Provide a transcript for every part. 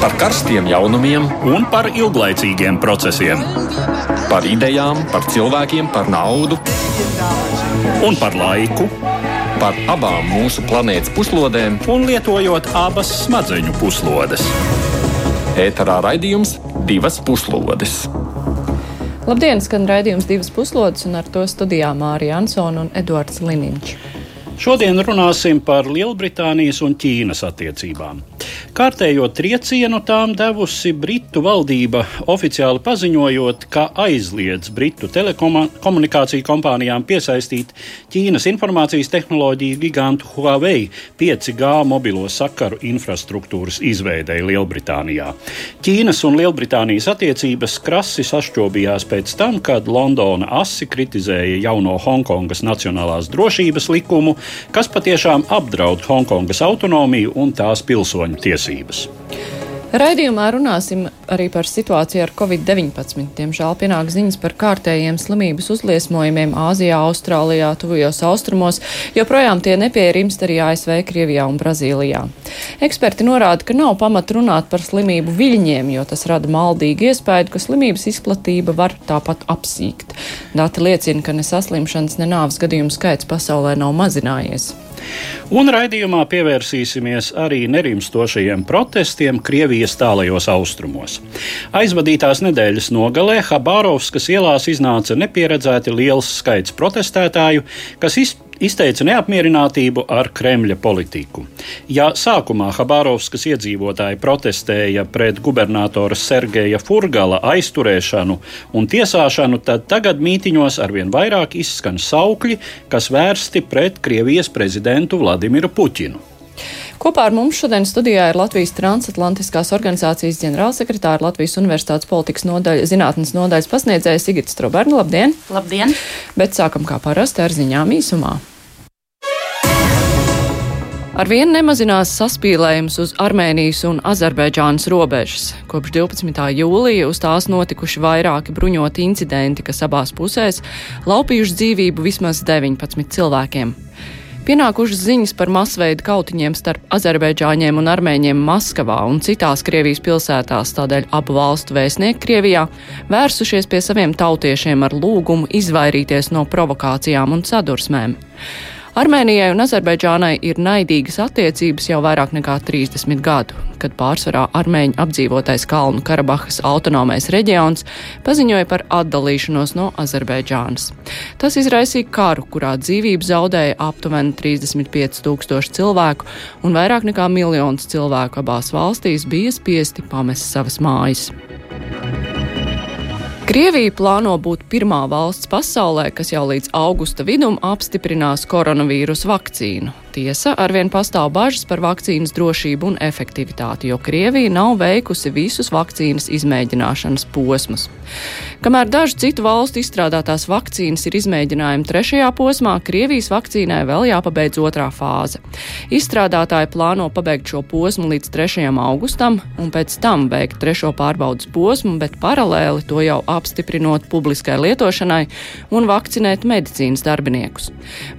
par karstiem jaunumiem un par ilglaicīgiem procesiem. Par idejām, par cilvēkiem, par naudu un par laiku. Par abām mūsu planētas puslodēm, un lietojot abas smadzeņu puslodes. Ēterā raidījums divas puslodes. Labdien, skan raidījums divas puslodes, un ar to studijā Mārija Ansona un Eduards Liniņš. Šodien runāsim par Lielbritānijas un Ķīnas attiecībām. Kārtējo triecienu tām devusi Britu valdība, oficiāli paziņojot, ka aizliedz Britu telekomunikāciju kompānijām piesaistīt Ķīnas informācijas tehnoloģiju gigantu Huawei 5G mobilo sakaru infrastruktūras izveidei Lielbritānijā. Ķīnas un Lielbritānijas attiecības krasi sašķobījās pēc tam, kad Londona asi kritizēja jauno Hongkongas nacionālās drošības likumu, kas patiešām apdraud Hongkongas autonomiju un tās pilsoņu tiesības. Raidījumā runāsim arī par situāciju ar covid-19. Diemžēl pienāk ziņas par kārtējiem slimības uzliesmojumiem Āzijā, Austrālijā, tuvajos austrumos, joprojām tie nepierimst arī ASV, Krievijā un Brazīlijā. Eksperti norāda, ka nav pamata runāt par slimību viļņiem, jo tas rada maldīgu iespēju, ka slimības izplatība var tāpat apsīkt. Dati liecina, ka ne saslimšanas, ne nāves gadījumu skaits pasaulē nav mazinājies. Un raidījumā pievērsīsimies arī nerimstošajiem protestiem Krievijas tālajos austrumos. Aizvadītās nedēļas nogalē Habārovskas ielās iznāca nepieredzēti liels skaits protestētāju, kas izpētīja izteica neapmierinātību ar Kremļa politiku. Ja sākumā Habārovskas iedzīvotāji protestēja pret gubernatora Sergeja Furgala aizturēšanu un tiesāšanu, tad tagad mītiņos arvien vairāk izskan saukļi, kas vērsti pret Krievijas prezidentu Vladimiru Puķinu. Kopā ar mums šodien studijā ir Latvijas transatlantiskās organizācijas ģenerālsekretāra Latvijas Universitātes politikas nodaļa, zinātnes nodaļas pasniedzēja Sigita Stroberna. Labdien! Labdien! Bet sākam kā parasti ar ziņām īsumā. Arvien nemazinās saspīlējums uz Armēnijas un Azerbaidžānas robežas. Kopš 12. jūlija uz tās notikuši vairāki bruņoti incidenti, kas abās pusēs laupījuši dzīvību vismaz 19 cilvēkiem. Pienākušas ziņas par masveidu kautiņiem starp Azerbaidžāņiem un Armēņiem Maskavā un citās Krievijas pilsētās, tādēļ abu valstu vēstnieki Krievijā vērsušies pie saviem tautiešiem ar lūgumu izvairīties no provokācijām un sadursmēm. Armēnijai un Azerbaidžānai ir naidīgas attiecības jau vairāk nekā 30 gadu, kad pārsvarā armēņu apdzīvotais Kalnu Karabahas autonomais reģions paziņoja par atdalīšanos no Azerbaidžānas. Tas izraisīja karu, kurā dzīvību zaudēja aptuveni 35 tūkstoši cilvēku, un vairāk nekā miljons cilvēku abās valstīs bija spiesti pamest savas mājas. Krievija plāno būt pirmā valsts pasaulē, kas jau līdz augusta vidum apstiprinās koronavīrus vakcīnu. Tiesa, arvien pastāv bažas par vakcīnas drošību un efektivitāti, jo Krievija nav veikusi visus vakcīnas izmēģināšanas posmus. Kamēr dažu citu valstu izstrādātās vakcīnas ir izmēģinājumi trešajā posmā, Krievijas vakcīnai vēl jāpabeidz otrā fāze. Izstrādātāji plāno pabeigt šo posmu līdz 3. augustam un pēc tam veikt trešo pārbaudas posmu, bet paralēli to jau apstiprinot publiskai lietošanai un vakcinēt medicīnas darbiniekus.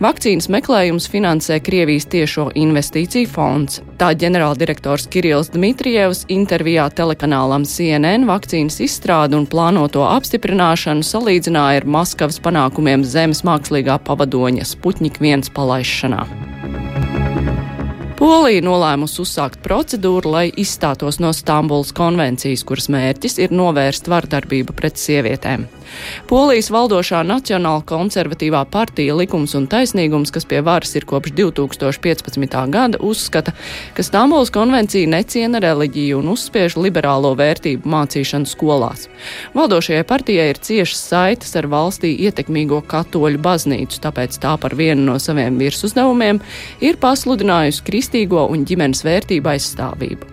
Vakcīnas meklējums finansē Krievijas Krievijas tiešo investīciju fonds. Tā ģenerāldirektors Kirills Dmitrijevs intervijā telekanālam CNN vakcīnas izstrādu un plānoto apstiprināšanu salīdzināja ar Maskavas panākumiem zemes mākslīgā pavadoņa Sputņika 1 palaišanā. Polija nolēmusi uzsākt procedūru, lai izstātos no Stambulas konvencijas, kuras mērķis ir novērst vardarbību pret sievietēm. Polijas valdošā Nacionāla konservatīvā partija Likums un taisnīgums, kas pie varas ir kopš 2015. gada, uzskata, ka Stambulas konvencija neciena reliģiju un uzspiež liberālo vērtību mācīšanu skolās. Valdošajai partijai ir ciešas saites ar valstī ietekmīgo katoļu baznīcu, tāpēc tā par vienu no saviem virsuzdevumiem ir pasludinājusi kristīgo un ģimenes vērtību aizstāvību.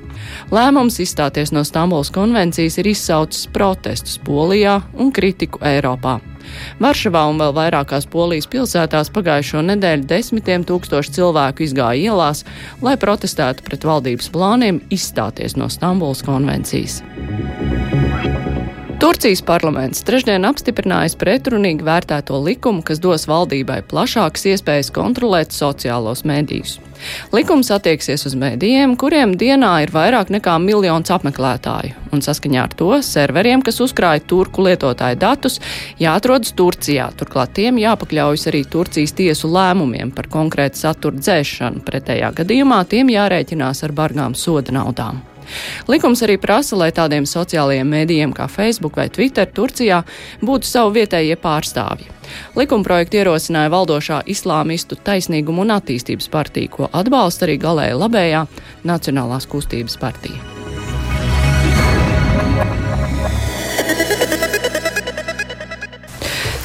Lēmums izstāties no Stambulas konvencijas ir izsaucis protestus Polijā un kritiku Eiropā. Varšavā un vēl vairākās polijas pilsētās pagājušo nedēļu desmitiem tūkstoši cilvēku izgāja ielās, lai protestētu pret valdības plāniem izstāties no Stambulas konvencijas. Turcijas parlaments trešdien apstiprinājis pretrunīgi vērtēto likumu, kas dos valdībai plašākas iespējas kontrolēt sociālos mēdījus. Likums attieksies uz mēdījiem, kuriem dienā ir vairāk nekā miljons apmeklētāju, un saskaņā ar to serveriem, kas uzkrāja turku lietotāju datus, jāatrodas Turcijā. Turklāt tiem jāpakļaujas arī Turcijas tiesu lēmumiem par konkrētu satura dzēšanu, pretējā gadījumā tiem jārēķinās ar bargām soda naudām. Likums arī prasa, lai tādiem sociālajiem mēdījiem kā Facebook vai Twitter Turcijā būtu savu vietējie pārstāvji. Likumprojektu ierosināja valdošā Islāmistu taisnīgumu un attīstības partija, ko atbalsta arī galēji labējā Nacionālās kustības partija.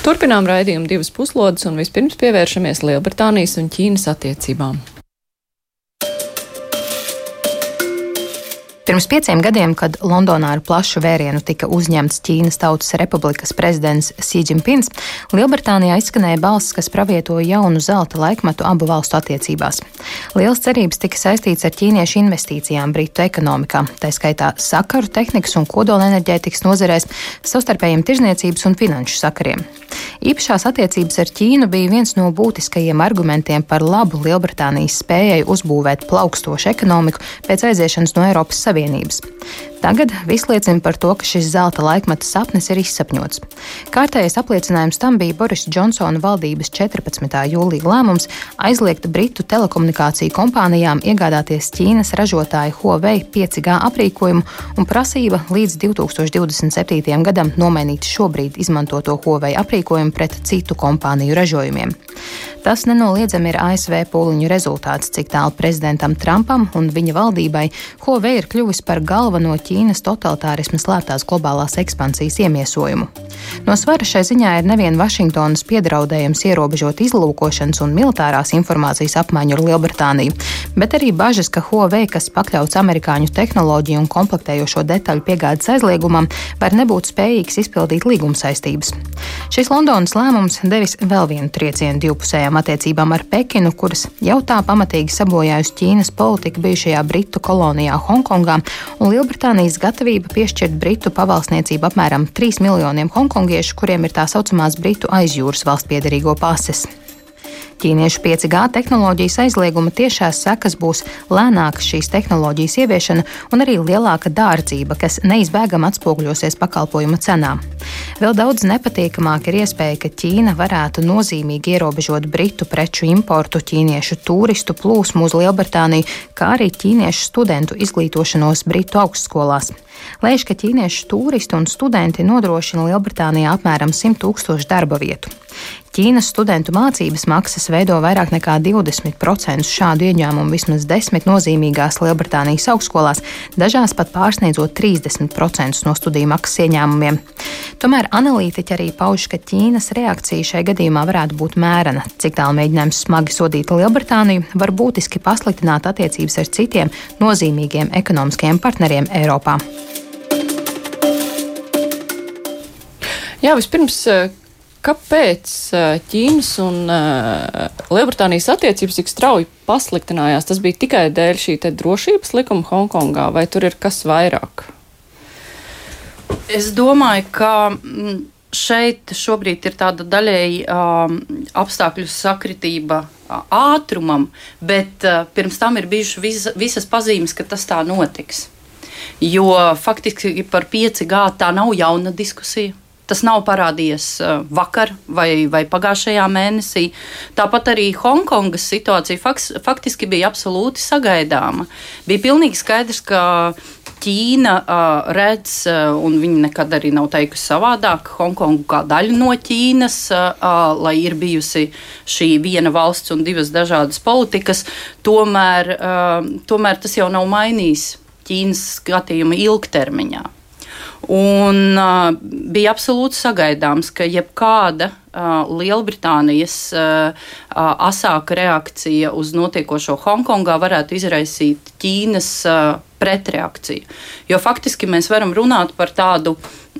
Turpinām raidījumu divas puslodes un vispirms pievēršamies Lielbritānijas un Ķīnas attiecībām. Pirms pieciem gadiem, kad Londonā ar plašu vērienu tika uzņemts Ķīnas Tautas Republikas prezidents Jinpings, Lielbritānijā izskanēja balss, kas pravietoja jaunu zelta laikmetu abu valstu attiecībās. Lielas cerības tika saistīts ar ķīniešu investīcijām Britu ekonomikā, tā skaitā sakaru, tehnikas un kodolenerģētikas nozarēs, savstarpējiem tirzniecības un finanšu sakariem. Īpašās attiecības ar Ķīnu bija viens no būtiskajiem argumentiem par labu Lielbritānijas spējai uzbūvēt plaukstošu ekonomiku pēc aiziešanas no Eiropas Savienības. Tagad viss liecina par to, ka šis zelta laikmeta sapnis ir izsapņots. Kārtējais apliecinājums tam bija Boris Džonsona valdības 14. jūlija lēmums aizliegt Britu telekomunikāciju kompānijām iegādāties Ķīnas ražotāja Huawei 5G aprīkojumu un prasība līdz 2027. gadam nomainīt šobrīd izmantoto Huawei aprīkojumu pret citu kompāniju ražojumiem. Tas nenoliedzami ir ASV pūliņu rezultāts, cik tālu prezidentam Trumpam un viņa valdībai Huawei ir kļuvis par galveno Ķīnas totalitārisma slēptās globālās ekspansijas iemiesojumu. No svara šai ziņā ir nevien Vašingtonas piedraudējums ierobežot izlūkošanas un militārās informācijas apmaiņu ar Lielbritāniju, bet arī bažas, ka Huawei, kas pakļauts amerikāņu tehnoloģiju un komplektējošo detaļu piegādes aizliegumam, var nebūt spējīgs izpildīt līguma saistības. Šis Londonas lēmums devis vēl vienu triecienu divpusējām divpusējām attiecībām ar Pekinu, kuras jau tā pamatīgi sabojājusi Ķīnas politika bijušajā Britu kolonijā Hongkongā, un Lielbritānijas gatavība piešķirt Britu pavalsniecību apmēram 3 miljoniem hongkongiešu, kuriem ir tā saucamās Britu aizjūras valstspiederīgo pases. Ķīniešu 5G tehnoloģijas aizlieguma tiešās sekas būs lēnāka šīs tehnoloģijas ieviešana un arī lielāka dārdzība, kas neizbēgami atspoguļosies pakalpojuma cenā. Vēl daudz nepatīkamāk ir iespēja, ka Ķīna varētu nozīmīgi ierobežot britu preču importu, ķīniešu turistu plūsmu uz Lielbritāniju, kā arī ķīniešu studentu izglītošanos Britu augstskolās. Lēš, ka ķīniešu turisti un studenti nodrošina Lielbritānijā apmēram 100 tūkstošu darba vietu. Ķīnas studentu mācības maksas veido vairāk nekā 20% šādu ieņēmumu vismaz desmit nozīmīgās Lielbritānijas augstskolās, dažās pat pārsniedzot 30% no studiju maksas ieņēmumiem. Tomēr analītiķi arī pauž, ka Ķīnas reakcija šai gadījumā varētu būt mērena, cik tālu mēģinājums smagi sodīt Lielbritāniju var būtiski pasliktināt attiecības ar citiem nozīmīgiem ekonomiskiem partneriem Eiropā. Jā, vispirms Kāpēc Ķīnas un Lielbritānijas attiecības tik strauji pasliktinājās? Tas bija tikai dēļ šī drošības likuma Hongkongā, vai tur ir kas vairāk? Es domāju, ka mm, šeit šobrīd ir tāda daļēji um, apstākļu sakritība ātrumam, bet uh, pirms tam ir bijušas vis, visas pazīmes, ka tas tā notiks. Jo faktiski par 5G tā nav jauna diskusija. Tas nav parādījies uh, vakar vai, vai pagājušajā mēnesī. Tāpat arī Hongkongas situācija faks, faktiski bija absolūti sagaidāma. Bija pilnīgi skaidrs, ka Ķīna uh, redz, uh, un viņi nekad arī nav teikusi savādāk, Hongkongu kā daļu no Ķīnas, uh, lai ir bijusi šī viena valsts un divas dažādas politikas. Tomēr, uh, tomēr tas jau nav mainījis Ķīnas skatījumu ilgtermiņā. Un uh, bija absolūti sagaidāms, ka jebkāda uh, Lielbritānijas uh, asāka reakcija uz notiekošo Hongkongā varētu izraisīt Ķīnas pretreakciju. Jo faktiski mēs varam runāt par tādu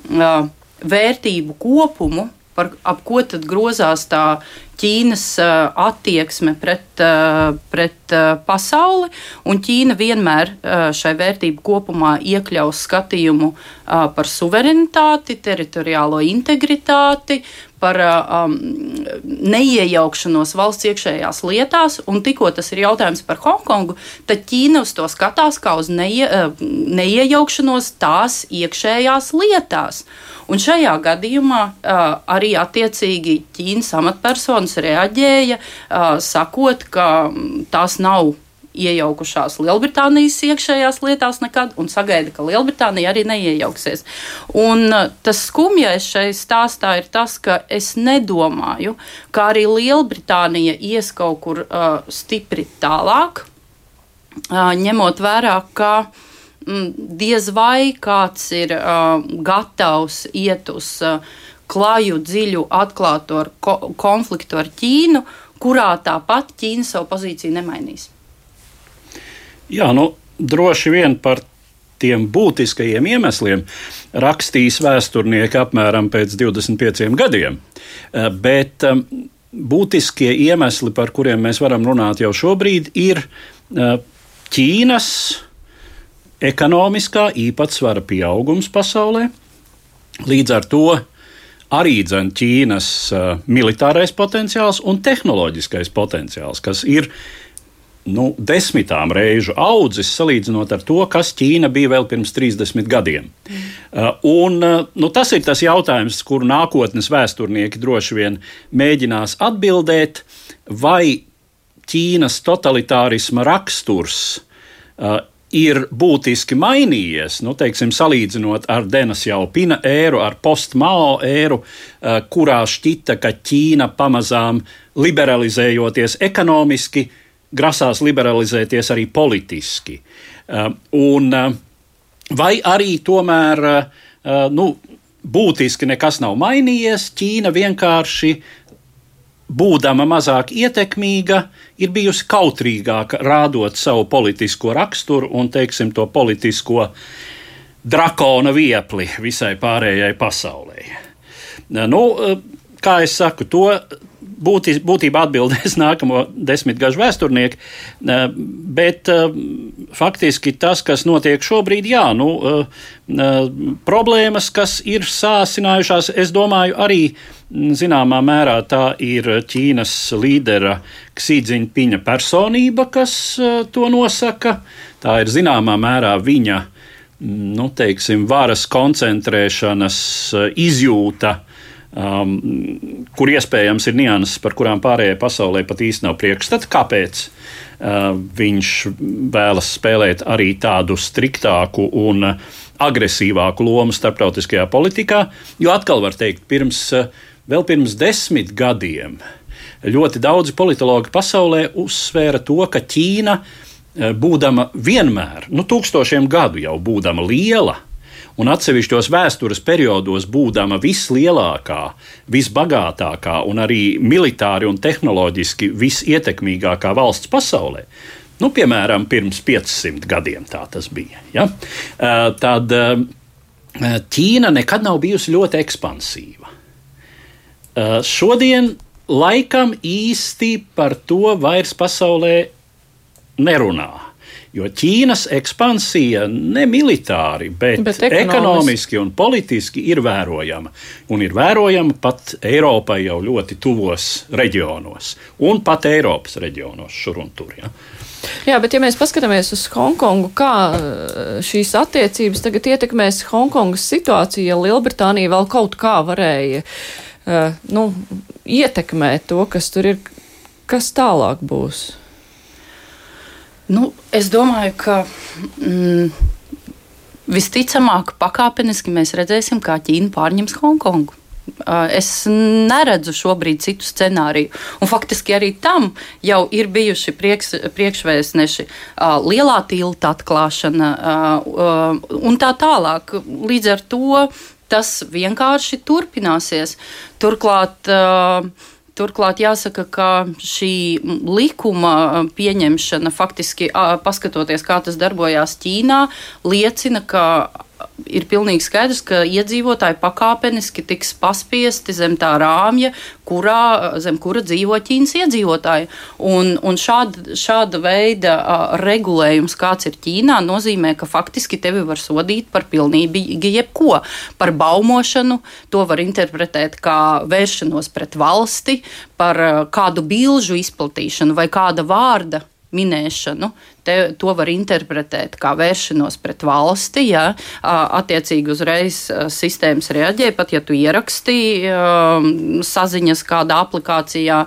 vērtību kopumu, par ap ko tad grozās tā Ķīnas attieksme pret, pret pasauli, un Ķīna vienmēr šai vērtību kopumā iekļaus skatījumu par suverenitāti, teritoriālo integritāti, par um, neiejaukšanos valsts iekšējās lietās, un tikko tas ir jautājums par Hongkongu, tad Ķīna uz to skatās kā uz neie, neiejaukšanos tās iekšējās lietās. Un šajā gadījumā uh, arī attiecīgi Ķīnas amatpersonas reaģēja, uh, sakot, ka tās nav iejaukušās Lielbritānijas iekšējās lietās nekad, un sagaida, ka Lielbritānija arī neiejauksies. Un tas skumjais šai stāstā ir tas, ka es nedomāju, ka arī Lielbritānija ies kaut kur uh, stipri tālāk, uh, ņemot vērā, ka uh, Mm, diez vai kāds ir uh, gatavs iet uz uh, klaju, dziļu, atklātu ar ko konfliktu ar Ķīnu, kurā tāpat Ķīna savu pozīciju nemainīs. Jā, nu, droši vien par tiem būtiskajiem iemesliem rakstīs vēsturnieki apmēram pēc 25 gadiem. Uh, bet um, būtiskie iemesli, par kuriem mēs varam runāt jau šobrīd, ir uh, Ķīnas ekonomiskā īpatsvara pieaugums pasaulē. Līdz ar to arī Ķīnas militārais potenciāls un tehnoloģiskais potenciāls, kas ir nu, desmitām reižu audzis salīdzinot ar to, kas Ķīna bija vēl pirms 30 gadiem. Mm. Uh, un, uh, nu, tas ir tas jautājums, kuru nākotnes vēsturnieki droši vien mēģinās atbildēt, vai Ķīnas totalitārisma raksturs uh, ir būtiski mainījies, nu, teiksim, salīdzinot ar Denas Jaupina ēru, ar postmao ēru, kurā šķita, ka Ķīna pamazām liberalizējoties ekonomiski, grasās liberalizēties arī politiski. Eh, un, eh, vai arī tomēr nu, būtiski nekas nav mainījies, Ķīna vienkārši būdama mazāk ietekmīga, ir bijusi kautrīgāka, rādot savu politisko raksturu un, teiksim, to politisko drakona viepli visai pārējai pasaulē. Nu, kā jau saku, to būtī, būtībā atbildēs nākamo desmitgažu vēsturnieki, bet faktiski tas, kas notiek šobrīd, jā, nu, problēmas, kas ir sāsinājušās, es domāju, arī Zināmā mērā tā ir Ķīnas līdera Ksīdziņpiņa personība, kas to nosaka. Tā ir zināmā mērā viņa nu, teiksim, varas koncentrēšanas izjūta, um, kur iespējams ir nianses, par kurām pārējai pasaulē pat īsti nav priekšstata. Kāpēc uh, viņš vēlas spēlēt arī tādu striktāku un agresīvāku lomu starptautiskajā politikā? Jo atkal var teikt, pirms uh, Vēl pirms desmit gadiem ļoti daudzi politologi pasaulē uzsvēra to, ka Ķīna, eh, būdama vienmēr, nu, tūkstošiem gadu jau būdama liela, un atsevišķos vēstures periodos būdama vislielākā, visbagātākā un arī militāri un tehnoloģiski visietekmīgākā valsts pasaulē. Nu, piemēram, pirms 500 gadiem tā tas bija. Ja? Tad Ķīna nekad nav bijusi ļoti ekspansīva. Šodien laikam īsti par to vairs pasaulē nerunā. Jo Ķīnas ekspansija ne militāri, bet, bet ekonomiski. ekonomiski un politiski ir vērojama. Un ir vērojama pat Eiropai jau ļoti tuvos reģionos, un pat Eiropas reģionos šur un tur. Ja. Jā, bet ja mēs paskatāmies uz Hongkongu, kā uh, šīs attiecības tagad ietekmēs Hongkongas situāciju, ja Lielbritānija vēl kaut kā varēja uh, nu, ietekmē to, kas tur ir, kas tālāk būs? Nu, es domāju, ka mm, visticamāk, pakāpeniski mēs redzēsim, kā Ķīna pārņems Hongkongu. Es neredzu šobrīd citu scenāriju. Un faktiski arī tam jau ir bijuši prieks, priekšvēstneši, lielā tilta atklāšana un tā tālāk. Līdz ar to tas vienkārši turpināsies. Turklāt, uh, Turklāt jāsaka, ka šī likuma pieņemšana, faktiski paskatoties, kā tas darbojās Ķīnā, liecina, ka ir pilnīgi skaidrs, ka iedzīvotāji pakāpeniski tiks paspiesti zem tā rāmja, kurā, zem kura dzīvo Ķīnas iedzīvotāji. Un, un šāda, šāda veida regulējums, kāds ir Ķīnā, nozīmē, ka faktiski tevi var sodīt par pilnīgi jebko. Par baumošanu to var interpretēt kā vēršanos pret valsti, par kādu bilžu izplatīšanu vai kāda vārda minēšanu. Te, to var interpretēt kā vēršanos pret valsti. Ja, attiecīgi uzreiz sistēmas reaģē, pat ja tu ierakstīji saziņas kādā aplikācijā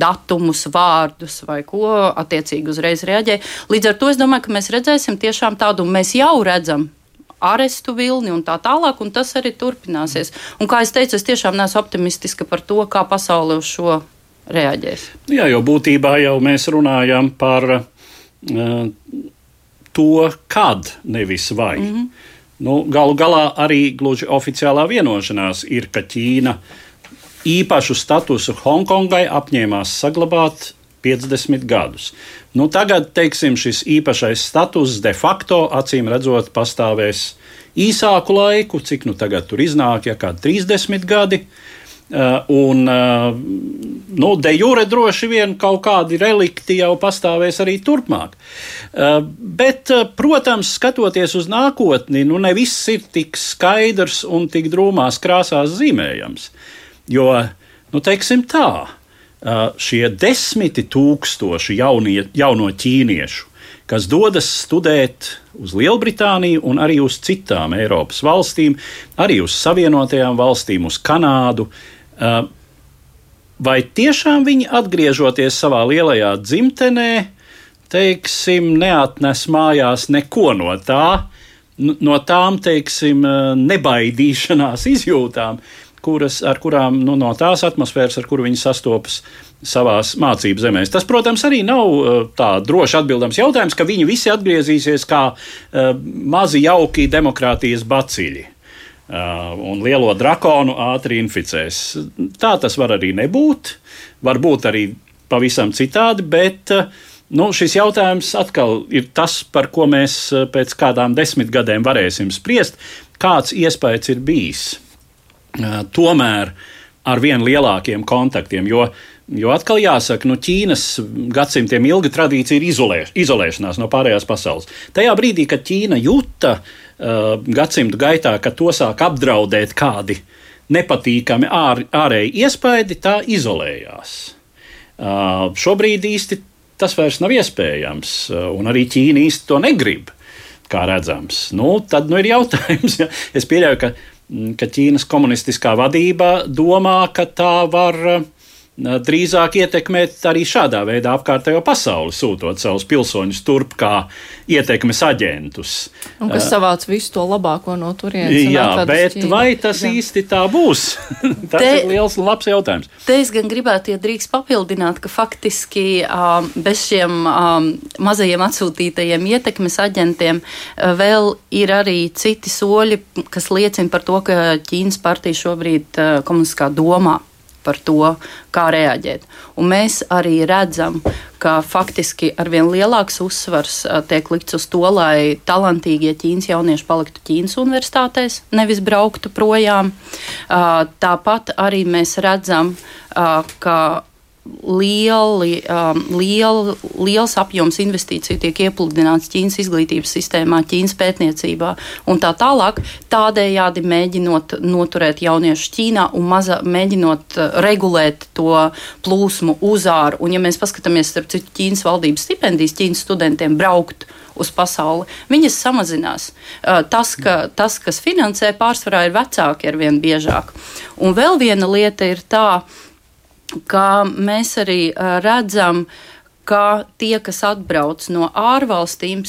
datumus, vārdus vai ko, attiecīgi uzreiz reaģē. Līdz ar to es domāju, ka mēs redzēsim tiešām tādu, mēs jau redzam arestu vilni un tā tālāk, un tas arī turpināsies. Un, kā es teicu, es tiešām neesmu optimistiska par to, kā pasaule uz šo reaģēs. Jā, jo būtībā jau mēs runājam par uh, to, kad, nevis vai. Mm -hmm. nu, galu galā arī gluži oficiālā vienošanās ir, ka Ķīna īpašu statusu Hongkongai apņēmās saglabāt 50 gadus. Nu, tagad, teiksim, šis īpašais status de facto, acīm redzot, pastāvēs īsāku laiku, cik nu tagad tur iznāk, ja kādi 30 gadi. Uh, Uh, un, uh, nu, de jure droši vien kaut kādi relikti jau pastāvēs arī turpmāk. Uh, bet, protams, skatoties uz nākotni, nu, ne viss ir tik skaidrs un tik drūmās krāsās zīmējams. Jo, nu, teiksim tā, šie desmiti tūkstoši jaunie, jauno ķīniešu, kas dodas studēt uz Lielbritāniju un arī uz citām Eiropas valstīm, arī uz Savienotajām valstīm, uz Kanādu, uh, Vai tiešām viņi atgriežoties savā lielajā dzimtenē, teiksim, neatnes mājās neko no tā, no tām, teiksim, nebaidīšanās izjūtām, kuras, ar kurām nu, no tās atmosfēras, ar kuru viņi sastopas savā mācību zemēs. Tas, protams, arī nav tā droši atbildams jautājums, ka viņi visi atgriezīsies kā mazi jauki demokrātijas baciļi. Uh, un lielo drakonu ātri inficēs. Tā tas var arī nebūt, varbūt arī pavisam citādi, bet uh, nu, šis jautājums atkal ir tas, par ko mēs uh, pēc kādām desmit gadiem varēsim spriest, kāds iespējas ir bijis. Tomēr ar vien lielākiem kontaktiem, jo Jo atkal jāsaka, nu, Ķīnas gadsimtiem ilga tradīcija ir izolē, izolēšanās no pārējās pasaules. Tajā brīdī, kad Ķīna jūta uh, gadsimtu gaitā, ka to sāk apdraudēt kādi nepatīkami ār, ārēji iespaidi, tā izolējās. Uh, šobrīd īsti tas vairs nav iespējams, uh, un arī Ķīna īsti to negrib, kā redzams. Nu, tad nu, ir jautājums, ja es pieļauju, ka, mm, ka Ķīnas komunistiskā vadība domā, ka tā var. Uh, drīzāk ietekmēt arī šādā veidā apkārtējo pasauli, sūtot savus pilsoņus turp kā ietekmes aģentus. Un kas savāc visu to labāko no turienes. Jā, bet Ķīna. vai tas Jā. īsti tā būs? tas te, ir liels un labs jautājums. Te es gan gribētu, ja drīkst papildināt, ka faktiski um, bez šiem um, mazajiem atsūtītajiem ietekmes aģentiem uh, vēl ir arī citi soļi, kas liecina par to, ka Ķīnas partija šobrīd uh, komunistiskā domā par to, kā reaģēt. Un mēs arī redzam, ka faktiski arvien lielāks uzsvars tiek likts uz to, lai talantīgie ķīnas jaunieši paliktu Ķīnas universitātēs, nevis brauktu projām. Tāpat arī mēs redzam, ka lieli, um, liel, liels apjoms investīciju tiek iepludināts Ķīnas izglītības sistēmā, Ķīnas pētniecībā un tā tālāk, tādējādi mēģinot noturēt jauniešus Ķīnā un maza, mēģinot uh, regulēt to plūsmu uz āru. Un, ja mēs paskatāmies, starp citu, Ķīnas valdības stipendijas Ķīnas studentiem braukt uz pasauli, viņas samazinās. Uh, tas, ka, tas kas finansē, pārsvarā ir vecāki ar vien biežāk. Un vēl viena lieta ir tā, ka mēs arī redzam, ka tie, kas atbrauc no ārvalstīm,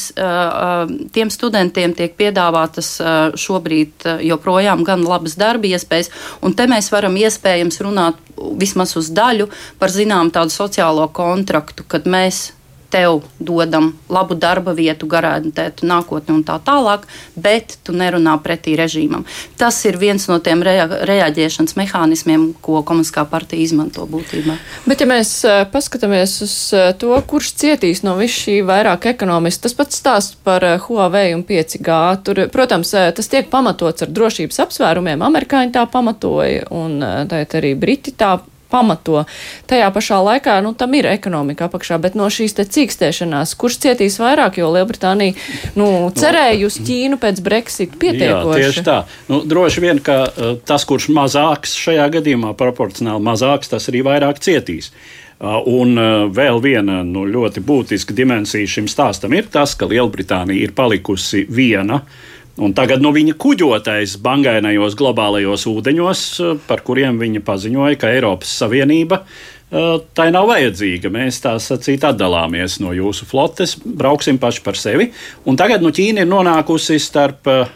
tiem studentiem tiek piedāvātas šobrīd joprojām gan labas darba iespējas, un te mēs varam iespējams runāt vismaz uz daļu par zinām tādu sociālo kontraktu, kad mēs tev dodam labu darba vietu, garantētu nākotni un tā tālāk, bet tu nerunā pretī režīmam. Tas ir viens no tiem rea reaģēšanas mehānismiem, ko komunistiskā partija izmanto būtībā. Bet, ja mēs uh, paskatāmies uz uh, to, kurš cietīs no viss šī vairāk ekonomiski, tas pats stāsts par uh, Huawei un 5G. Tur, protams, tas tiek pamatots ar drošības apsvērumiem. Amerikāņi tā pamatoja, un tā arī Briti tā pamato. Tajā pašā laikā nu, tam ir ekonomika apakšā, bet no šīs cīkstēšanās, kurš cietīs vairāk, jo Lielbritānija nu, cerēja uz Ķīnu pēc Brexit pietiekoši. Jā, tieši tā. Nu, droši vien, ka uh, tas, kurš mazāks šajā gadījumā, proporcionāli mazāks, tas arī vairāk cietīs. Uh, un uh, vēl viena nu, ļoti būtiska dimensija šim stāstam ir tas, ka Lielbritānija ir palikusi viena Un tagad nu, viņa kuģotais bangainajos globālajos ūdeņos, eh, par kuriem viņa paziņoja, ka Eiropas Savienība eh, tai nav vajadzīga. Mēs tā sacīt atdalāmies no jūsu flotes, brauksim paši par sevi. Un tagad nu, Ķīna ir nonākusi starp uh,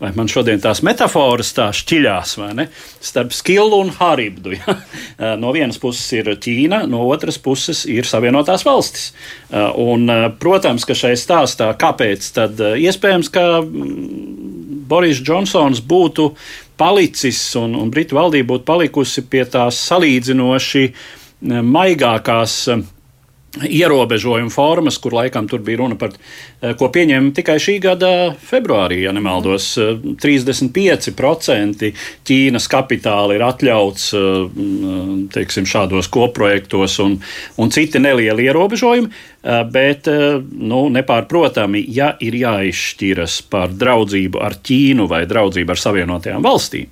vai man šodien tās metafāras tā šķiļās, vai ne? Starp skilu un haribdu. Ja? No vienas puses ir Ķīna, no otras puses ir Savienotās valstis. Un, protams, ka šai stāstā, kāpēc tad iespējams, ka mm, Boris Džonsons būtu palicis un, un Britu valdība būtu palikusi pie tās salīdzinoši maigākās ierobežojumu formas, kur laikam tur bija runa par, eh, ko pieņēma tikai šī gada februārī, ja nemaldos. 35% eh, Ķīnas kapitāla ir atļauts eh, teiksim, šādos koprojektos un, un citi nelieli ierobežojumi, bet nu, nepārprotami, ja ir jāizšķiras par draudzību ar Ķīnu vai draudzību ar Savienotajām valstīm,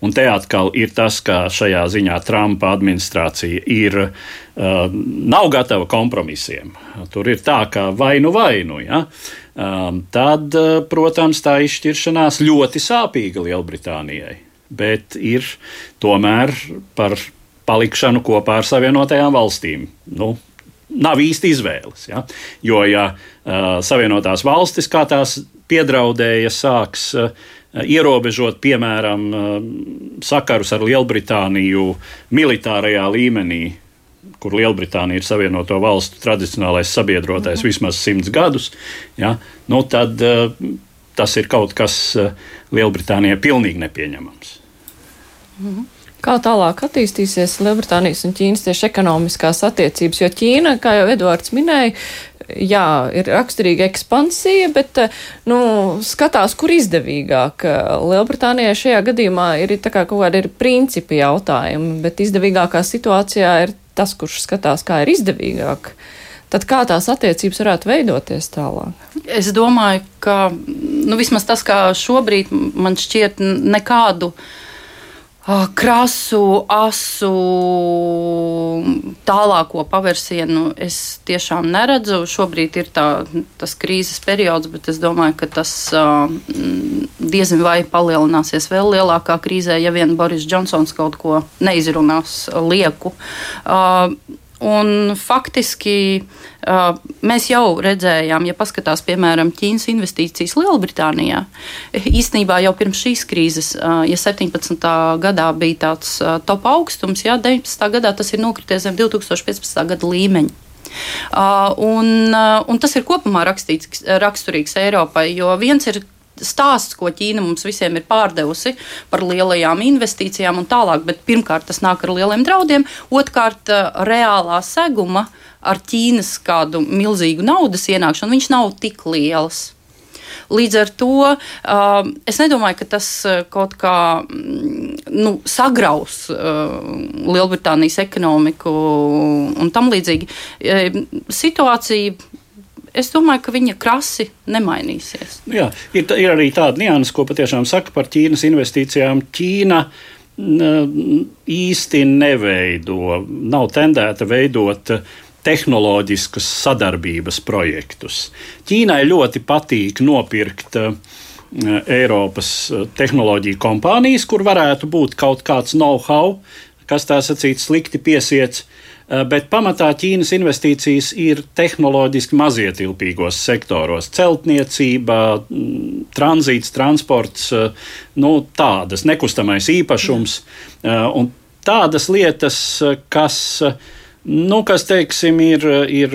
Un te atkal ir tas, ka šajā ziņā Trumpa administrācija ir, uh, nav gatava kompromisiem. Tur ir tā, ka vai nu vai nu. Ja? Um, tad, uh, protams, tā izšķiršanās ļoti sāpīga Lielbritānijai, bet ir tomēr par palikšanu kopā ar Savienotajām valstīm. Nu, nav īsti izvēles. Ja? Jo, ja uh, Savienotās valstis kā tās piedraudēja, sāks uh, ierobežot, piemēram, eh, sakarus ar Lielbritāniju militārajā līmenī, kur Lielbritānija ir Savienoto Valstu tradicionālais sabiedrotais -hmm. vismaz simts gadus, ja, nu tad uh, tas ir kaut kas uh, Lielbritānijai pilnīgi nepieņemams. -hmm. Kā tālāk attīstīsies Lielbritānijas un Ķīnas tieši ekonomiskās attiecības? Jo Ķīna, kā jau Edvards minēja, jā, ir raksturīga ekspansija, bet nu, skatās, kur izdevīgāk. Lielbritānijai šajā gadījumā ir kā kaut kādi principi jautājumi, bet izdevīgākā situācijā ir tas, kurš skatās, kā ir izdevīgāk. Tad kā tās attiecības varētu veidoties tālāk? Es domāju, ka nu, vismaz tas, kā šobrīd man šķiet, nekādu uh, krasu, asu, tālāko pavērsienu es tiešām neredzu. Šobrīd ir tā, tas krīzes periods, bet es domāju, ka tas diezin vai palielināsies vēl lielākā krīzē, ja vien Boris Džonsons kaut ko neizrunās lieku. Un faktiski uh, mēs jau redzējām, ja paskatās, piemēram, Ķīnas investīcijas Lielbritānijā, īstenībā jau pirms šīs krīzes, uh, ja 17. gadā bija tāds uh, top augstums, jā, 19. gadā tas ir nokrities zem 2015. gada līmeņa. Uh, un, uh, un tas ir kopumā rakstīts, raksturīgs Eiropai, jo viens ir stāsts, ko Ķīna mums visiem ir pārdevusi par lielajām investīcijām un tālāk, bet pirmkārt tas nāk ar lieliem draudiem, otrkārt eh, reālā seguma ar Ķīnas kādu milzīgu naudas ienākšanu, viņš nav tik liels. Līdz ar to uh, es nedomāju, ka tas eh, kaut kā mm, nu, sagraus uh, Lielbritānijas ekonomiku un tam līdzīgi. Situācija es domāju, ka viņa krasi nemainīsies. Jā, ir, ir arī tāda nianses, ko patiešām saka par Ķīnas investīcijām. Ķīna īsti neveido, nav tendēta veidot tehnoloģiskas sadarbības projektus. Ķīnai ļoti patīk nopirkt uh, Eiropas tehnoloģiju kompānijas, kur varētu būt kaut kāds know-how, kas tā sacīt slikti piesiets. Eh, bet pamatā Ķīnas investīcijas ir tehnoloģiski mazietilpīgos sektoros - celtniecība, mm, tranzīts, transports, eh, nu, tādas nekustamais īpašums eh, un tādas lietas, kas nu, kas, teiksim, ir, ir,